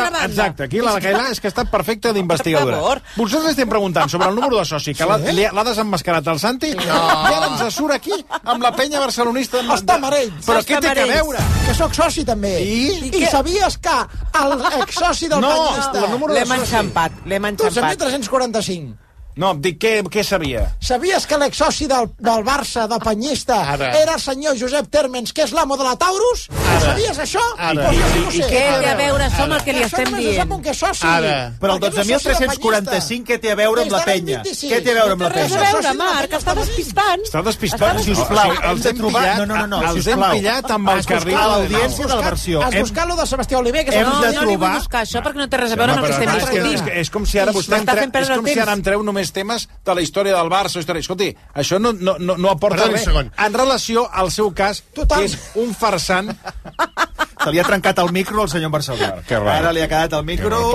Exacte, aquí la Cailà és que està perfecta d'investigadora. Vosaltres estem preguntant sobre el número de soci, que li ha- l'ha desemmascarat el Santi, no. i ara ens surt aquí amb la penya barcelonista. Els Tamarells. Però Els què té que Tamarells. veure? Que sóc soci, també. I? I, sabies que el exsoci del No, el número de L'hem enxampat, l'hem enxampat. 12.345. No, dic, què, què sabia? Sabies que l'exsoci del, del Barça, de Penyista, Ara. era el senyor Josep Térmens, que és l'amo de la Taurus? Ho sabies, això? Ara. I- que ho i sé. què té a veure això amb el que li Això estem dient? un que és soci. Però el Perquè no és soci de 12.345 què té a veure amb la penya? 26. Què té a veure amb la No té res penya? a veure, Marc, està despistant. Està despistat. Sisplau, els hem trobar... pillat, No, no, no, no, els hem pillat amb el carril. buscat l'audiència de la versió. Has buscat lo de Sebastià Oliver, que és No, de no li vull buscar això perquè no té res a veure amb el que estem discutint. és com si ara vostè el ara em treu només temes de la història del Barça. o Història. Escolti, això no, no, no, no aporta res. segon. En relació al seu cas, que és un farsant... <laughs> Se li ha trencat el micro al senyor Marcelí. Que rar. Ara li ha quedat el micro...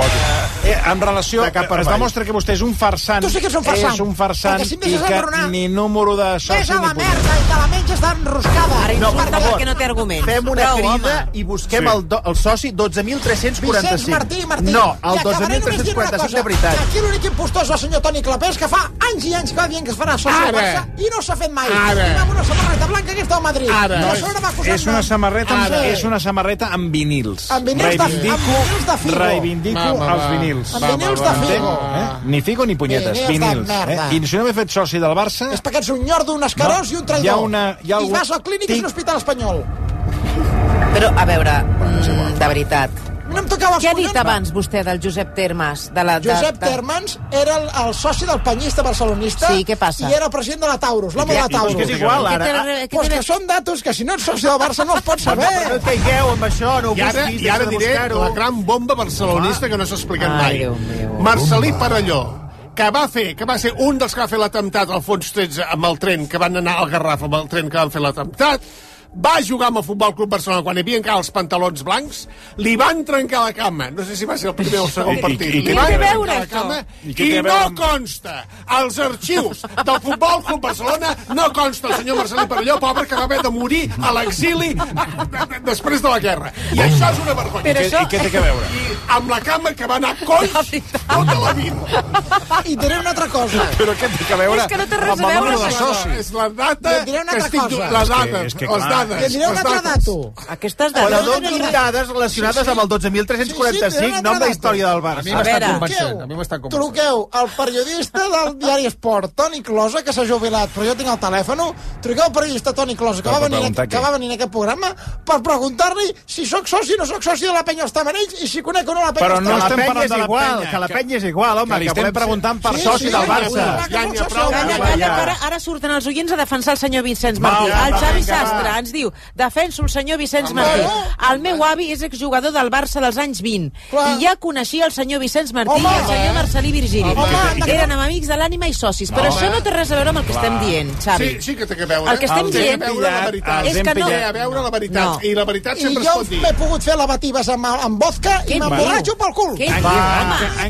Eh, en relació, De cap per es demostra que vostè és un farsant. Tu sí que ets un farsant. És un farsant si i que enraonar- ni número de soci Ves a ni la merda i te la menges d'enroscada. Ara No, per insulta favor. perquè no té arguments. Fem una Prou, crida home. i busquem Sí. el, do, el soci 12.345. Vicenç Martí, Martí. No, el I acabaré només dient una 12.345 de veritat. que Aquí l'únic impostor és el senyor Toni Clapés, que fa anys i anys que va dient que es farà soci. Barça i no s'ha fet mai. Ara. Una samarreta blanca que està al Madrid. Ara. No, a acusant És una samarreta, és una samarreta amb vinils. Amb vinils de- reivindico, amb vinils de Figo. Reivindico Va, va, els va. vinils. Amb vinils de Figo. Eh? Ni Figo ni punyetes, Vinils de vinils. Eh? I si no m'he fet soci del Barça... És perquè ets un nyordo, un escarós No, i un traïdor. hi ha una- hi ha I algun- vas al clínic i és un hospital espanyol. Però, a veure, mm, de veritat. No em tocava Què ha dit abans vostè del Josep Termes? De la, de, Josep de... Termans era el, el soci del penyista barcelonista Sí, què passa? i era president de la Taurus, l'home de la Taurus. que és igual, ara. Ah, Pues té- que són datos que si no ets soci del Barça no els pots saber. Però no caigueu amb això, no ho I ara, i ara diré la gran bomba barcelonista que no s'ha explicat Ai, mai. Marcelí Parelló, que va fer, que va ser un dels que va fer l'atemptat al fons 13 amb el tren, que van anar al Garraf amb el tren que van fer l'atemptat, va jugar amb el Futbol Club Barcelona quan hi havia encara els pantalons blancs, li van trencar la cama, no sé si va ser el primer o el segon I- i- partit, i li van trencar veure, la això? cama I i, no amb- consta als arxius del Futbol Club Barcelona no consta el senyor Marcelí Parelló, pobre que va haver de morir a l'exili de- <laughs> de- després de la guerra. I això és una vergonya. Però I què- i què té que veure? I amb la cama que va anar coix tota la vida. I diré una altra cosa. Però què té que veure És que no té res amb a el veure número de amb això. És la data I et diré una que altra estic... cosa. La És que- data, és que les clar. Dades. Et diré un altre dato. Aquestes Però dades... donin dades relacionades amb el 12.345, no amb la història del A mi Barça. A m'estan veure. convencent. A mi m'estan convencent. Truqueu al periodista del diari Esport, Toni Closa, que s'ha jubilat, però jo tinc el telèfon. Truqueu al periodista Toni Closa, que, va venir, preguntar que va venir en aquest programa, per preguntar-li si sóc soci o no sóc soci de la penya els Tamarells i si conec o no la penya Però no Que estem parlant de la igual, penya, que la que- penya és igual, home. que volem ser preguntant per soci del Barça. Calla, calla, que ara, surten els oients a defensar el senyor Vicenç Martí. El Xavi Sastre ens diu defenso el senyor Vicenç Martí. El meu avi és exjugador del Barça dels anys 20 Clar. i ja coneixia el senyor Vicenç Martí Home. i el senyor Marcelí Virgili. Home. Eren amb amics de l'ànima i socis, però Home. això no té res a veure amb el que estem dient, Xavi. Sí, sí que té que veure. El que estem dient- a veure la veritat. És que no- Té a veure la veritat. No. I la veritat I sempre es jo pot dir. m'he pogut fer lavatives amb, amb vodka i m'emborratxo pel cul. Què diu, han,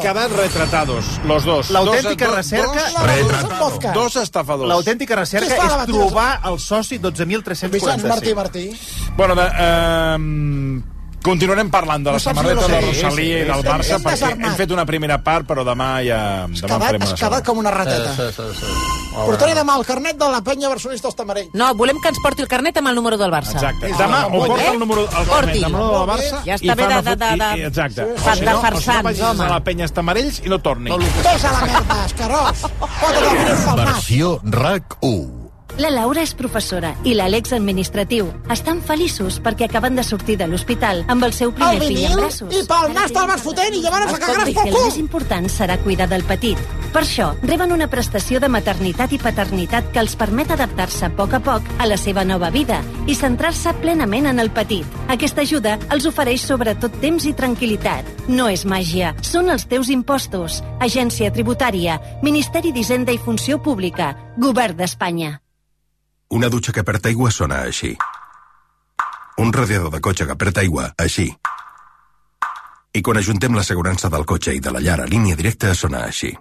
quedat retratados, los dos. L'autèntica recerca- Dos, dos estafadors. L'autèntica es recerca a és trobar el soci Vicenç Martí 12.345. Martí. Bueno, de, eh, continuarem parlant de la No samarreta de no sé. Rosalia i Sí, del sí, Barça, hem perquè desarmat. hem fet una primera part, però demà ja... Demà quedat, una quedat com una rateta. Sí, sí, sí. Portaré demà el carnet de la penya barcelonista als Tamarells. No, volem que ens porti el carnet amb el número del Barça. Exacte. Demà o porta el número, el carnet Porti. del número del Barça Ja i està bé fa de- de- de- de- i- Exacte. de O si no, o si no vagis home. a la penya Estamarells i no torni. Ves a la merda, escarós. Fota't el grif pel nas. Versió RAC1. La Laura és professora i l'Àlex administratiu. Estan feliços perquè acaben de sortir de l'hospital amb el seu primer El fill en vinil braços. i pel nas te'l vas fotent i llavors la cagaràs pel que el més cul. important serà cuidar del petit. Per això, reben una prestació de maternitat i paternitat que els permet adaptar-se a poc a poc a la seva nova vida i centrar-se plenament en el petit. Aquesta ajuda els ofereix sobretot temps i tranquil·litat. No és màgia, són els teus impostos. Agència Tributària, Ministeri d'Hisenda i Funció Pública, Govern d'Espanya. Una dutxa que perd aigua sona així. Un radiador de cotxe que perd aigua, així. I quan ajuntem l'assegurança del cotxe i de la llar a línia directa, sona així.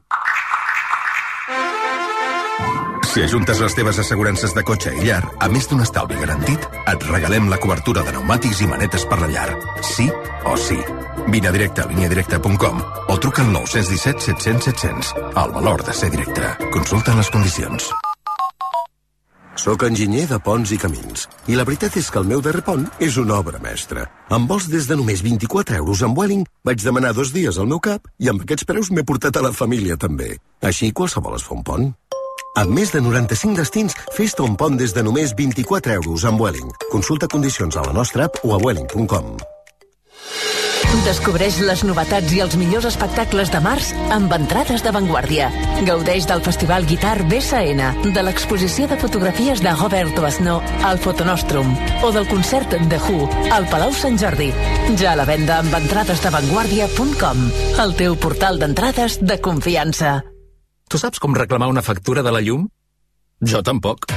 Si ajuntes les teves assegurances de cotxe i llar, a més d'un estalvi garantit, et regalem la cobertura de pneumàtics i manetes per la llar. Sí o sí. Vine a directe a lineadirecta.com o truca al 917 700 700. El valor de ser directe. Consulta les condicions. Soc enginyer de ponts i camins. I la veritat és que el meu darrer pont és una obra mestra. Amb vols des de només 24 euros amb Welling, vaig demanar dos dies al meu cap i amb aquests preus m'he portat a la família també. Així qualsevol es fa un pont. Amb més de 95 destins, fes-te un pont des de només 24 euros amb Welling. Consulta condicions a la nostra app o a welling.com. Descobreix les novetats i els millors espectacles de març amb entrades d'avantguàrdia. Gaudeix del Festival Guitar BSN, de l'exposició de fotografies de Robert Oasno al Fotonostrum o del concert de Who al Palau Sant Jordi. Ja a la venda amb entrades d'avantguàrdia.com, el teu portal d'entrades de confiança. Tu saps com reclamar una factura de la llum? Jo tampoc.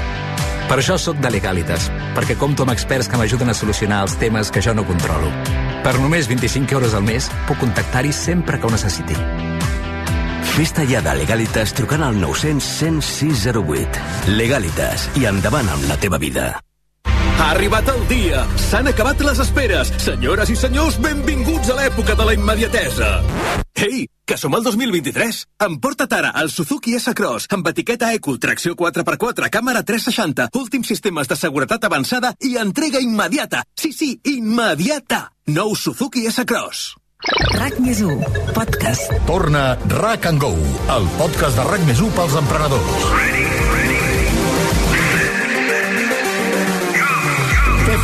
Per això sóc de Legalitas, perquè compto amb experts que m'ajuden a solucionar els temes que jo no controlo. Per només 25 euros al mes, puc contactar-hi sempre que ho necessiti. Ja de Legalitas trucant al 900 106 08. Legalitas i endavant amb la teva vida. Ha arribat el dia! S'han acabat les esperes! Senyores i senyors, benvinguts a l'època de la immediatesa! Ei, que som al 2023! Emporta't ara el Suzuki S-Cross amb etiqueta Eco, tracció 4x4, càmera 360, últims sistemes de seguretat avançada i entrega immediata! Sí, sí, immediata! Nou Suzuki S-Cross. RAC més 1, podcast. Torna RAC and Go, el podcast de RAC més 1 pels emprenedors. Què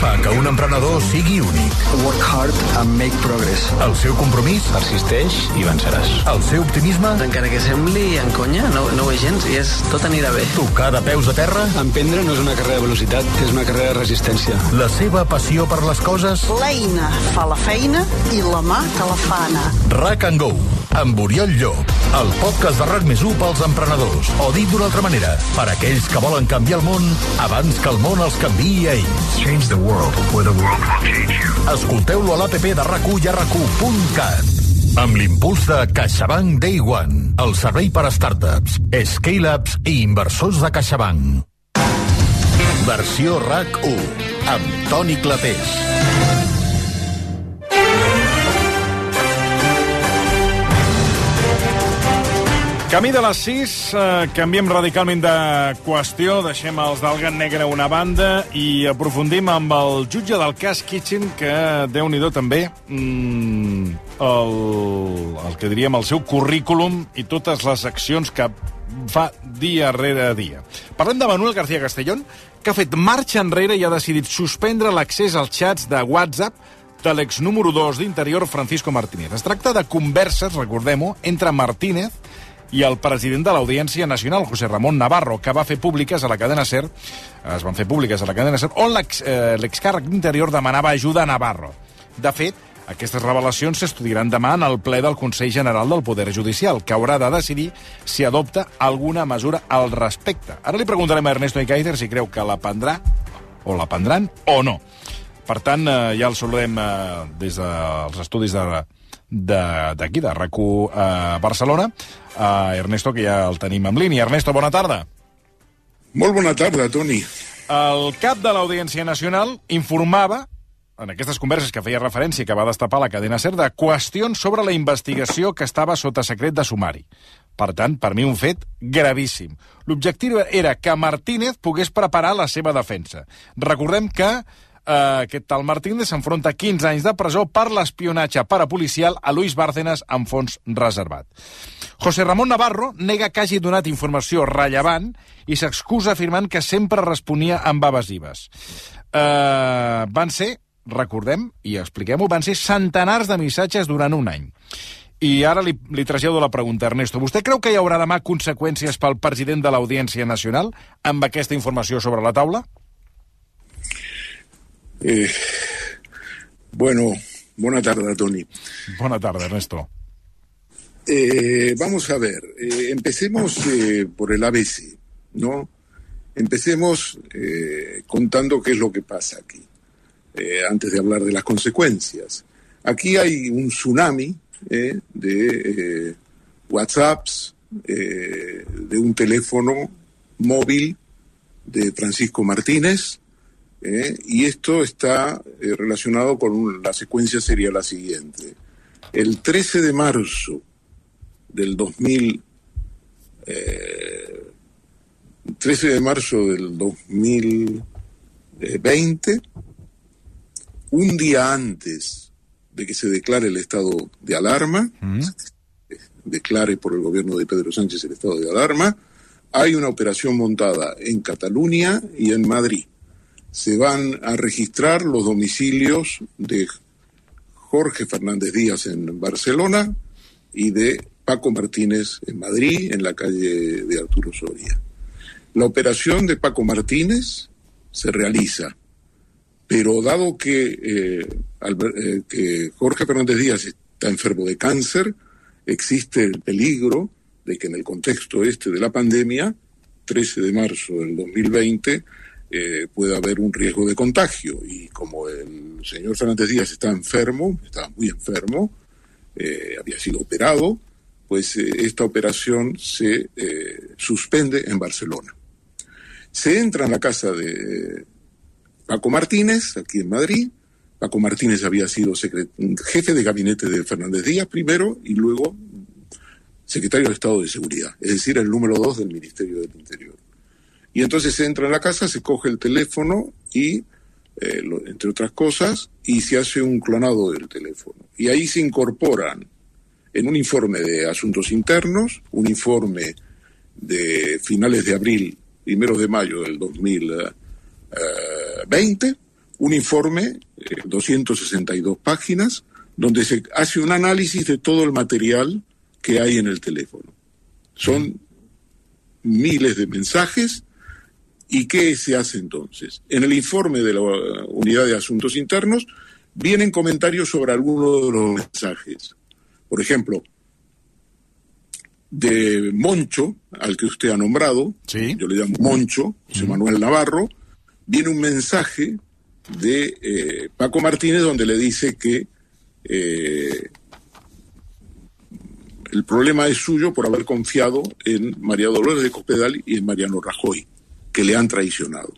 fa que un emprenedor sigui únic? Work hard and make progress. El seu compromís? Persisteix i venceràs. El seu optimisme? Encara que sembli en conya, no, no ho és gens i és, tot anirà bé. Tocar de peus a terra? Emprendre no és una carrera de velocitat, és una carrera de resistència. La seva passió per les coses? L'eina fa la feina i la mà que la fa anar. RAC and Go, amb Oriol Llop, el podcast de RAC més 1 pels emprenedors. O dit d'una altra manera, per aquells que volen canviar el món abans que el món els canviï a ells. Change the world, or the world will change you. Escolteu-lo a l'APP de RAC1 i a RAC1.cat. Amb l'impuls de CaixaBank Day One, el servei per a startups, scale-ups i inversors de CaixaBank. Versió RAC1, amb Toni Clapés. Camí de les 6, eh, canviem radicalment de qüestió, deixem els del gat negre a una banda i aprofundim amb el jutge del cas Kitchen, que, déu nhi també, mm, el, el que diríem el seu currículum i totes les accions que fa dia rere dia. Parlem de Manuel García Castellón, que ha fet marxa enrere i ha decidit suspendre l'accés als xats de WhatsApp de l'ex número 2 d'Interior, Francisco Martínez. Es tracta de converses, recordem-ho, entre Martínez i el president de l'Audiència Nacional, José Ramon Navarro, que va fer públiques a la cadena SER, es van fer públiques a la cadena SER, on eh, l'excàrrec d'Interior demanava ajuda a Navarro. De fet, aquestes revelacions s'estudiaran demà en el ple del Consell General del Poder Judicial, que haurà de decidir si adopta alguna mesura al respecte. Ara li preguntarem a Ernesto Ikaizer si creu que la prendrà, o la prendran, o no. Per tant, eh, ja el saludem eh, des dels estudis de- d'aquí, de, de RAC1 a Barcelona, a Ernesto, que ja el tenim en línia. Ernesto, bona tarda. Molt bona tarda, Toni. El cap de l'Audiència Nacional informava en aquestes converses que feia referència que va destapar la cadena SER de qüestions sobre la investigació que estava sota secret de sumari. Per tant, per mi un fet gravíssim. L'objectiu era que Martínez pogués preparar la seva defensa. Recordem que eh, aquest tal Martínez s'enfronta a 15 anys de presó per l'espionatge parapolicial a Luis Bárcenas amb fons reservat. José Ramón Navarro nega que hagi donat informació rellevant i s'excusa afirmant que sempre responia amb evasives. Eh, van ser, recordem, i expliquem-ho, van ser centenars de missatges durant un any. I ara li, li trasllado la pregunta, Ernesto. Vostè creu que hi haurà demà conseqüències pel president de l'Audiència Nacional amb aquesta informació sobre la taula? Eh, bueno, buena tarde, Tony. Bona tarda, Ernesto. Eh, vamos a ver, eh, empecemos eh, por el ABC, ¿no? Empecemos eh, contando qué es lo que pasa aquí, antes de hablar de las consecuencias. Aquí hay un tsunami de WhatsApps, de un teléfono móvil de Francisco Martínez, eh, y esto está eh, relacionado con un- la secuencia sería la siguiente. El 13 de marzo del 2013, 13 de marzo del 2020, un día antes de que se declare el estado de alarma, declare por el gobierno de Pedro Sánchez el estado de alarma, hay una operación montada en Cataluña y en Madrid. Se van a registrar los domicilios de Jorge Fernández Díaz en Barcelona y de Paco Martínez en Madrid, en la calle de Arturo Soria. La operación de Paco Martínez se realiza, pero dado que, eh, eh, que Jorge Fernández Díaz está enfermo de cáncer, existe el peligro de que en el contexto este de la pandemia, 13 de marzo del 2020, eh, pueda haber un riesgo de contagio. Y como el señor Fernández Díaz está enfermo, estaba muy enfermo, eh, había sido operado, pues eh, esta operación se suspende en Barcelona. Se entra en la casa de Paco Martínez, aquí en Madrid. Paco Martínez había sido jefe de gabinete de Fernández Díaz primero y luego secretario de Estado de Seguridad, es decir, el número dos del Ministerio del Interior. Y entonces se entra en la casa, se coge el teléfono y, eh, entre otras cosas, y se hace un clonado del teléfono. Y ahí se incorporan en un informe de asuntos internos, un informe de finales de abril, primeros de mayo del 2020, un informe, eh, 262 páginas, donde se hace un análisis de todo el material que hay en el teléfono. Son miles de mensajes. ¿Y qué se hace entonces? En el informe de la Unidad de Asuntos Internos vienen comentarios sobre algunos de los mensajes. Por ejemplo, de Moncho, al que usted ha nombrado, yo le llamo Moncho, José Manuel Navarro, viene un mensaje de eh, Paco Martínez donde le dice que eh, el problema es suyo por haber confiado en María Dolores de Cospedal y en Mariano Rajoy, que le han traicionado.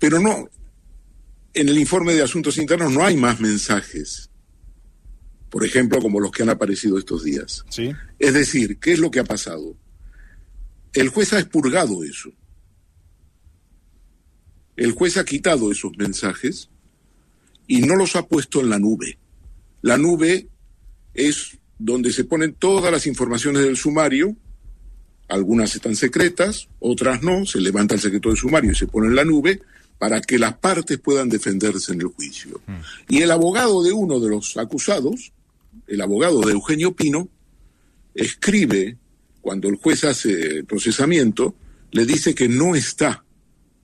Pero no, en el informe de Asuntos Internos no hay más mensajes, por ejemplo, como los que han aparecido estos días. Sí. Es decir, ¿qué es lo que ha pasado? El juez ha expurgado eso. El juez ha quitado esos mensajes y no los ha puesto en la nube. La nube es donde se ponen todas las informaciones del sumario, algunas están secretas, otras no, se levanta el secreto del sumario y se pone en la nube para que las partes puedan defenderse en el juicio. Y el abogado de uno de los acusados, el abogado de Eugenio Pino, escribe, cuando el juez hace el procesamiento, le dice que no está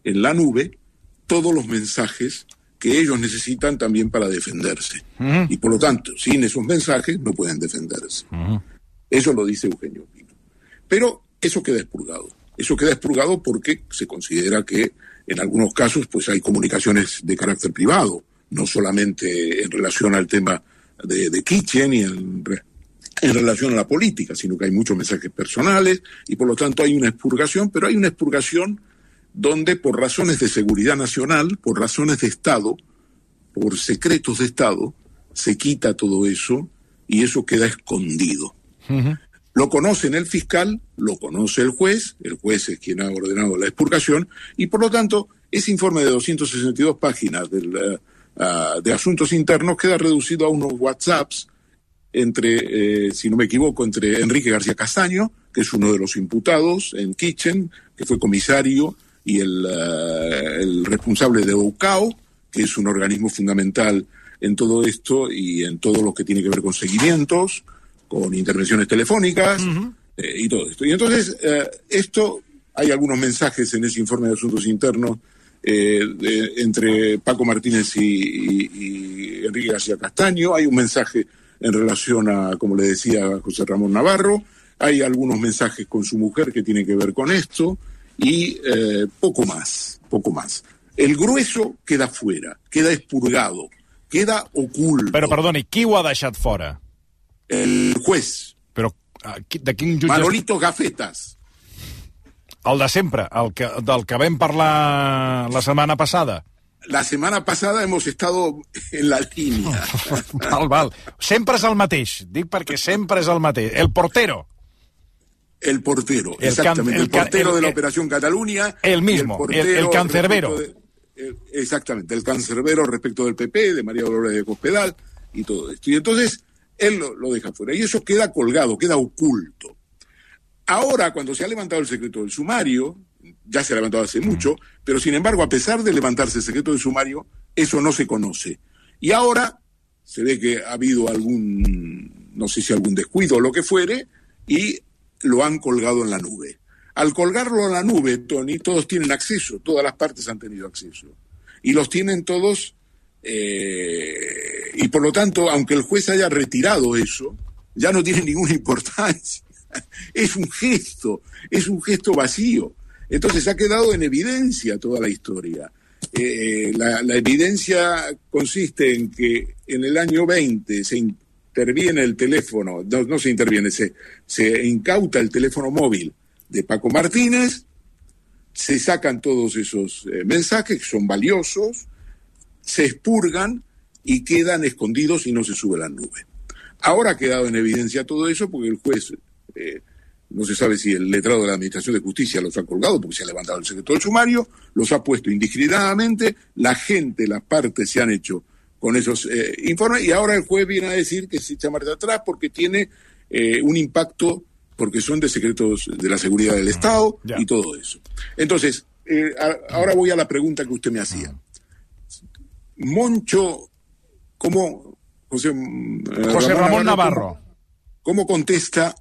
en la nube todos los mensajes que ellos necesitan también para defenderse. Y por lo tanto, sin esos mensajes no pueden defenderse. Eso lo dice Eugenio Pino. Pero eso queda expurgado. Eso queda expurgado porque se considera que en algunos casos pues hay comunicaciones de carácter privado, no solamente en relación al tema de, de Kitchen y en, re- en relación a la política, sino que hay muchos mensajes personales y por lo tanto hay una expurgación, pero hay una expurgación donde por razones de seguridad nacional, por razones de Estado, por secretos de Estado, se quita todo eso y eso queda escondido. Lo conoce el fiscal, lo conoce el juez, el juez es quien ha ordenado la expurgación, y por lo tanto, ese informe de 262 páginas del, ah, de asuntos internos queda reducido a unos WhatsApps entre, eh, si no me equivoco, entre Enrique García Castaño, que es uno de los imputados en Kitchen, que fue comisario, y el, eh, el responsable de OCAO, que es un organismo fundamental en todo esto y en todo lo que tiene que ver con seguimientos, con intervenciones telefónicas eh, y todo esto. Y entonces, eh, esto, hay algunos mensajes en ese informe de asuntos internos eh, de- entre Paco Martínez y, y- y Enrique García Castaño, hay un mensaje en relación a, como le decía José Ramón Navarro, hay algunos mensajes con su mujer que tienen que ver con esto y poco más, poco más. El grueso queda fuera, queda expurgado, queda oculto. Perdoni, qui ho ha deixat fora? El juez. Però ah, de quin jutge... Manolito Gafetas. El de sempre, el que, del que parlar la setmana passada. La semana pasada hemos estado en la línea. <laughs> Val, val. Sempre és el mateix. Dic perquè sempre és el mateix. El portero. El portero, El exactamente. El, portero el- de la Operación Cataluña. el mismo, el- el cancerbero. de- exactamente, el cancerbero respecto del PP, de María Dolores de Cospedal y todo esto. Y entonces él lo, lo deja fuera. Y eso queda colgado, queda oculto. Ahora, cuando se ha levantado el secreto del sumario, ya se ha levantado hace mucho, pero sin embargo, a pesar de levantarse el secreto del sumario, eso no se conoce. Y ahora se ve que ha habido algún, no sé si algún descuido o lo que fuere, y lo han colgado en la nube. Al colgarlo en la nube, Tony, todos tienen acceso, todas las partes han tenido acceso. Y los tienen todos, eh, y por lo tanto, aunque el juez haya retirado eso, ya no tiene ninguna importancia. <laughs> Es un gesto, es un gesto vacío. Entonces ha quedado en evidencia toda la historia. Eh, la, la evidencia consiste en que en el año 20 se interviene el teléfono, no, no se interviene, se, se incauta el teléfono móvil de Paco Martínez, se sacan todos esos eh, mensajes que son valiosos, se expurgan y quedan escondidos y no se sube la nube. Ahora ha quedado en evidencia todo eso porque el juez, eh, no se sabe si el letrado de la Administración de Justicia los ha colgado porque se ha levantado el secreto del sumario, los ha puesto indiscriminadamente, la gente, las partes se han hecho con esos eh, informes y ahora el juez viene a decir que se echa marcha atrás porque tiene eh, un impacto, porque son de secretos de la seguridad del Estado y todo eso. Entonces, eh, a- ahora voy a la pregunta que usted me hacía. Moncho, ¿cómo, José, eh, José Ramón Navarro. ¿cómo, cómo contesta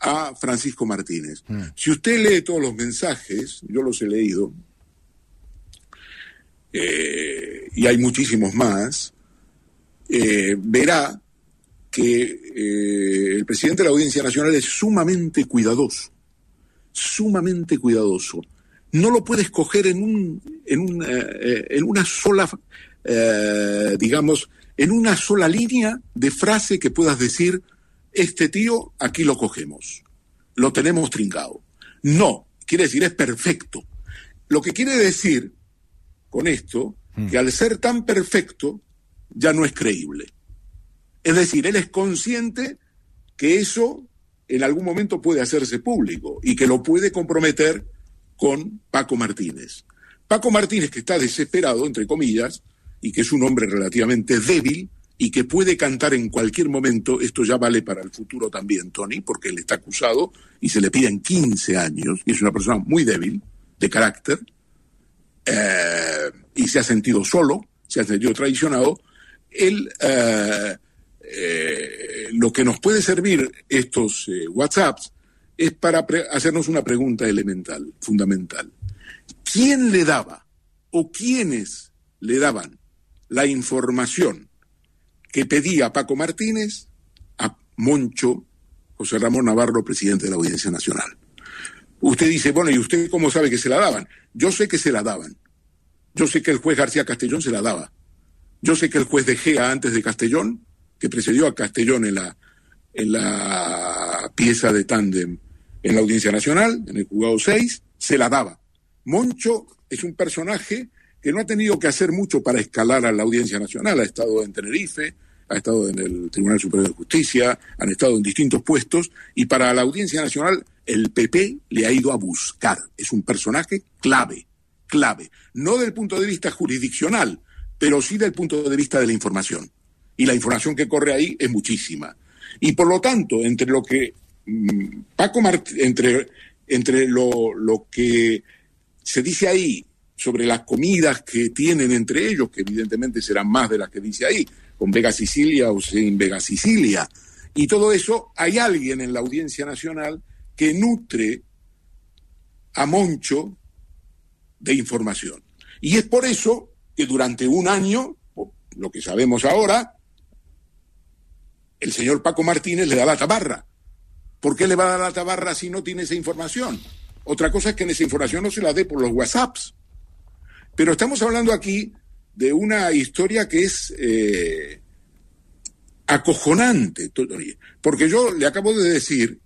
a Francisco Martínez? Si usted lee todos los mensajes, yo los he leído, eh, y hay muchísimos más, eh, verá que eh, el presidente de la Audiencia Nacional es sumamente cuidadoso, sumamente cuidadoso. No lo puede escoger en, un, en, en una sola, eh, digamos, en una sola línea de frase que puedas decir, este tío aquí lo cogemos, lo tenemos trincado. No, quiere decir, es perfecto. Lo que quiere decir con esto, que al ser tan perfecto, ya no es creíble. Es decir, él es consciente que eso en algún momento puede hacerse público y que lo puede comprometer con Paco Martínez. Paco Martínez, que está desesperado, entre comillas, y que es un hombre relativamente débil y que puede cantar en cualquier momento, esto ya vale para el futuro también, Tony, porque él está acusado y se le piden 15 años, y es una persona muy débil, de carácter, eh, y se ha sentido solo, se ha sentido traicionado, él, eh, eh, lo que nos puede servir estos WhatsApps es para hacernos una pregunta elemental, fundamental. ¿Quién le daba o quiénes le daban la información que pedía Paco Martínez a Moncho José Ramón Navarro, presidente de la Audiencia Nacional? Usted dice, bueno, ¿y usted cómo sabe que se la daban? Yo sé que se la daban. Yo sé que el juez García Castellón se la daba. Yo sé que el juez de Gea antes de Castellón, que precedió a Castellón en la, en la pieza de tándem en la Audiencia Nacional, en el juzgado 6, se la daba. Moncho es un personaje que no ha tenido que hacer mucho para escalar a la Audiencia Nacional. Ha estado en Tenerife, ha estado en el Tribunal Superior de Justicia, han estado en distintos puestos y para la Audiencia Nacional el PP le ha ido a buscar. Es un personaje clave, clave. No del punto de vista jurisdiccional, pero sí del punto de vista de la información. Y la información que corre ahí es muchísima. Y por lo tanto, entre lo que mm, Paco Mart entre, entre lo, lo que se dice ahí sobre las comidas que tienen entre ellos, que evidentemente serán más de las que dice ahí, con Vega Sicilia o sin Vega Sicilia, y todo eso, hay alguien en la Audiencia Nacional que nutre a Moncho de información. Y es por eso que durante un año, lo que sabemos ahora, el señor Paco Martínez le da la tabarra. ¿Por qué le va a dar la tabarra si no tiene esa información? Otra cosa es que en esa información no se la dé por los WhatsApps. Pero estamos hablando aquí de una historia que es eh, acojonante. Porque yo le acabo de decir,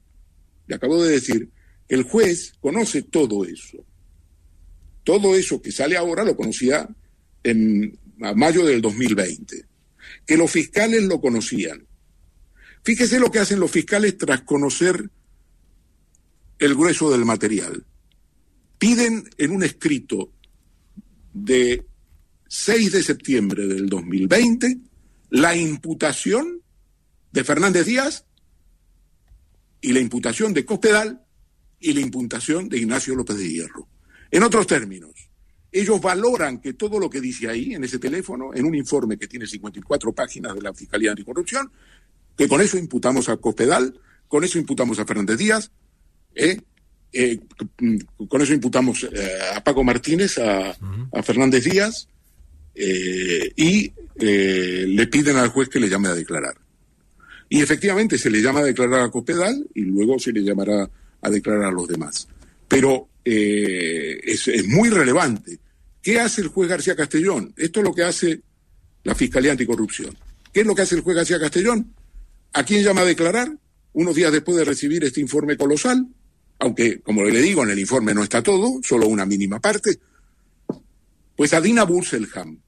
le acabo de decir que el juez conoce todo eso. Todo eso que sale ahora lo conocía en mayo del 2020. Que los fiscales lo conocían. Fíjese lo que hacen los fiscales tras conocer el grueso del material. Piden en un escrito de 6 de septiembre del 2020 la imputación de Fernández Díaz y la imputación de Cospedal y la imputación de Ignacio López de Hierro. En otros términos, ellos valoran que todo lo que dice ahí, en ese teléfono, en un informe que tiene 54 páginas de la Fiscalía Anticorrupción, que con eso imputamos a Cospedal, con eso imputamos a Fernández Díaz, ¿eh? Eh, con eso imputamos eh, a Paco Martínez, a, a Fernández Díaz, eh, y le piden al juez que le llame a declarar. Y efectivamente se le llama a declarar a Cospedal y luego se le llamará a declarar a los demás. Pero es, es muy relevante. ¿Qué hace el juez García Castellón? Esto es lo que hace la Fiscalía Anticorrupción. ¿Qué es lo que hace el juez García Castellón? ¿A quién llama a declarar? Unos días después de recibir este informe colosal, aunque, como le digo, en el informe no está todo, solo una mínima parte, pues a Dina Burselham.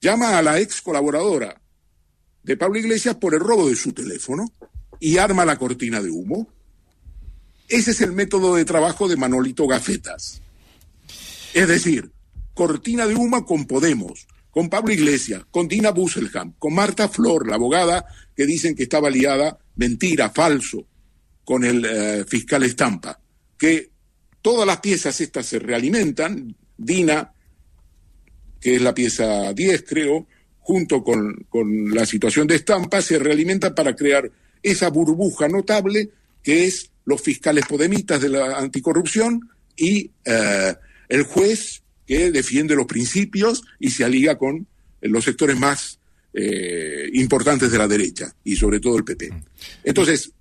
Llama a la ex colaboradora de Pablo Iglesias por el robo de su teléfono y arma la cortina de humo. Ese es el método de trabajo de Manolito Gafetas. Es decir, cortina de humo con Podemos, con Pablo Iglesias, con Dina Busselham, con Marta Flor, la abogada que dicen que estaba liada, mentira, falso, con el eh, fiscal Estampa, que todas las piezas estas se realimentan, Dina, que es la pieza 10 creo, junto con, con la situación de Estampa, se realimenta para crear esa burbuja notable que es los fiscales podemitas de la anticorrupción y eh, el juez que defiende los principios y se aliga con los sectores más eh, importantes de la derecha y sobre todo el PP. Entonces,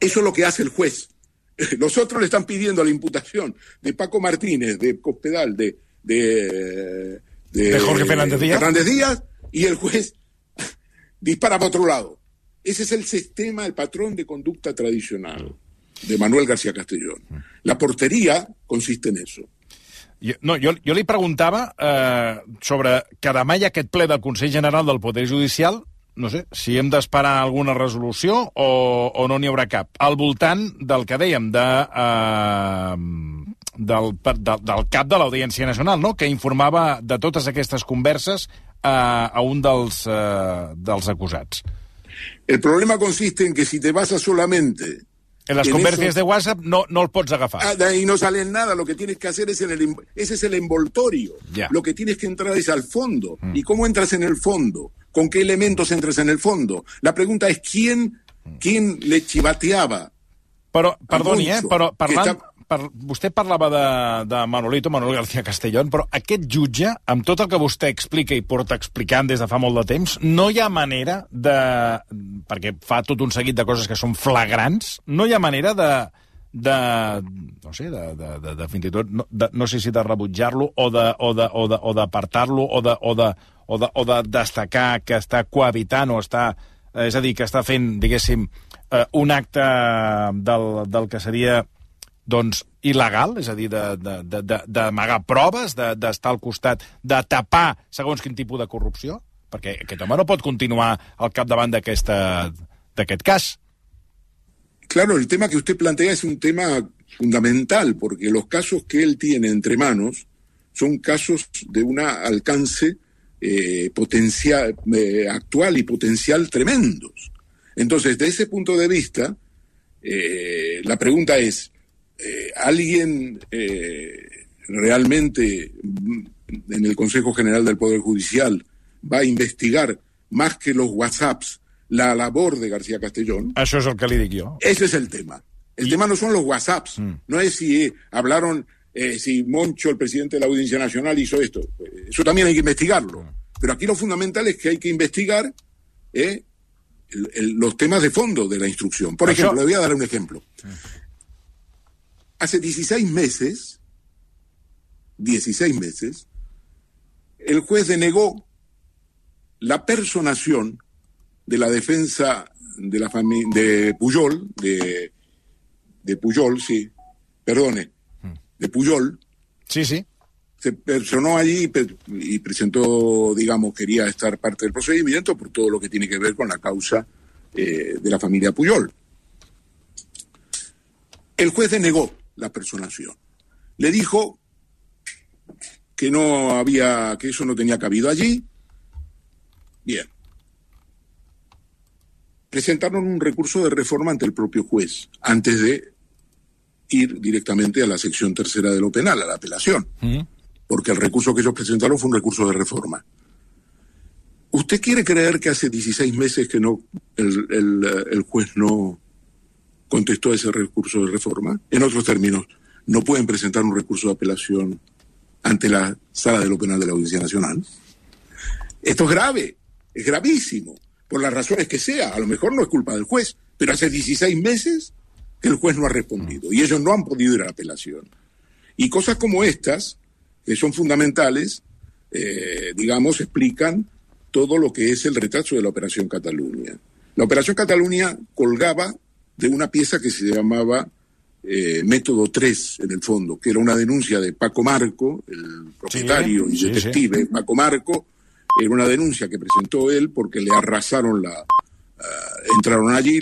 eso es lo que hace el juez. <laughs> Los otros le están pidiendo la imputación de Paco Martínez, de Cospedal, de, de, De Jorge Fernández Díaz. Fernández Díaz, y el juez <laughs> dispara para otro lado. Ese es el sistema, el patrón de conducta tradicional de Manuel García Castellón. La portería consiste en eso. Jo, no, jo, jo li preguntava eh, sobre que demà hi ha aquest ple del Consell General del Poder Judicial, no sé, si hem d'esperar alguna resolució o, o no n'hi haurà cap. Al voltant del que dèiem, de, eh, del, per- del, cap de l'Audiència Nacional, no? que informava de totes aquestes converses eh, a un dels, eh, dels acusats. El problema consiste en que si te basas solamente En les en esos- de WhatsApp no, no el pots agafar. Ah, de ahí no sale nada, lo que tienes que hacer es en el, ese es el envoltorio. Ya. Lo que tienes que entrar es al fondo. ¿Y cómo entras en el fondo? ¿Con qué elementos entras en el fondo? La pregunta es quién, quién le chivateaba. Però, perdoni, eh, però parlant, està- per, vostè parlava de, de Manolito, Manuel García Castellón, però aquest jutge, amb tot el que vostè explica i porta explicant des de fa molt de temps, no hi ha manera de... perquè fa tot un seguit de coses que són flagrants, no hi ha manera de de, no sé, de, de, de, de fins i tot, no, de, no sé si de rebutjar-lo o de, o de, o de, o d'apartar-lo o de, o de, o de, o de destacar que està cohabitant o està, és a dir, que està fent, diguéssim, eh, un acte del, del que seria doncs, il·legal, és a dir, d'amagar de, de, de, proves, de- d'estar al costat, de tapar segons quin tipus de corrupció? Perquè aquest home no pot continuar al capdavant d'aquest cas. Claro, el tema que usted plantea es un tema fundamental, porque los casos que él tiene entre manos son casos de un alcance eh, potencial, eh, actual y potencial tremendos. Entonces, desde ese punto de vista, eh, la pregunta es, ¿alguien realmente mm, en el Consejo General del Poder Judicial va a investigar más que los WhatsApps la labor de García Castellón? Això és el que li dic jo. Ese es el tema. El tema no son los WhatsApps, no es si eh, hablaron, eh, si Moncho, el presidente de la Audiencia Nacional, hizo esto. Eh, Eso también hay que investigarlo. Pero aquí lo fundamental es que hay que investigar eh, el- el- los temas de fondo de la instrucción. Por Això- ejemplo, le voy a dar un ejemplo. Hace 16 meses, 16 meses, el juez denegó la personación de la defensa de la familia de Puyol, de, de Puyol, sí, perdone, de Puyol. Sí, sí. Se personó allí y presentó, digamos, quería estar parte del procedimiento por todo lo que tiene que ver con la causa eh, de la familia Puyol. El juez denegó la personación. Le dijo que no había, que eso no tenía cabido allí. Bien. Presentaron un recurso de reforma ante el propio juez, antes de ir directamente a la sección tercera de lo penal, a la apelación. Porque el recurso que ellos presentaron fue un recurso de reforma. ¿Usted quiere creer que hace 16 meses que no el, el, el juez no contestó ese recurso de reforma? En otros términos, no pueden presentar un recurso de apelación ante la sala de lo penal de la Audiencia Nacional. Esto es grave, es gravísimo, por las razones que sea. A lo mejor no es culpa del juez, pero hace 16 meses que el juez no ha respondido y ellos no han podido ir a la apelación. Y cosas como estas, que son fundamentales, eh, digamos, explican todo lo que es el retraso de la Operación Cataluña. La Operación Cataluña colgaba de una pieza que se llamaba eh, Método 3, en el fondo, que era una denuncia de Paco Marco, el propietario Sí, y sí, detective sí. Paco Marco, era una denuncia que presentó él porque le arrasaron la... ah, entraron allí,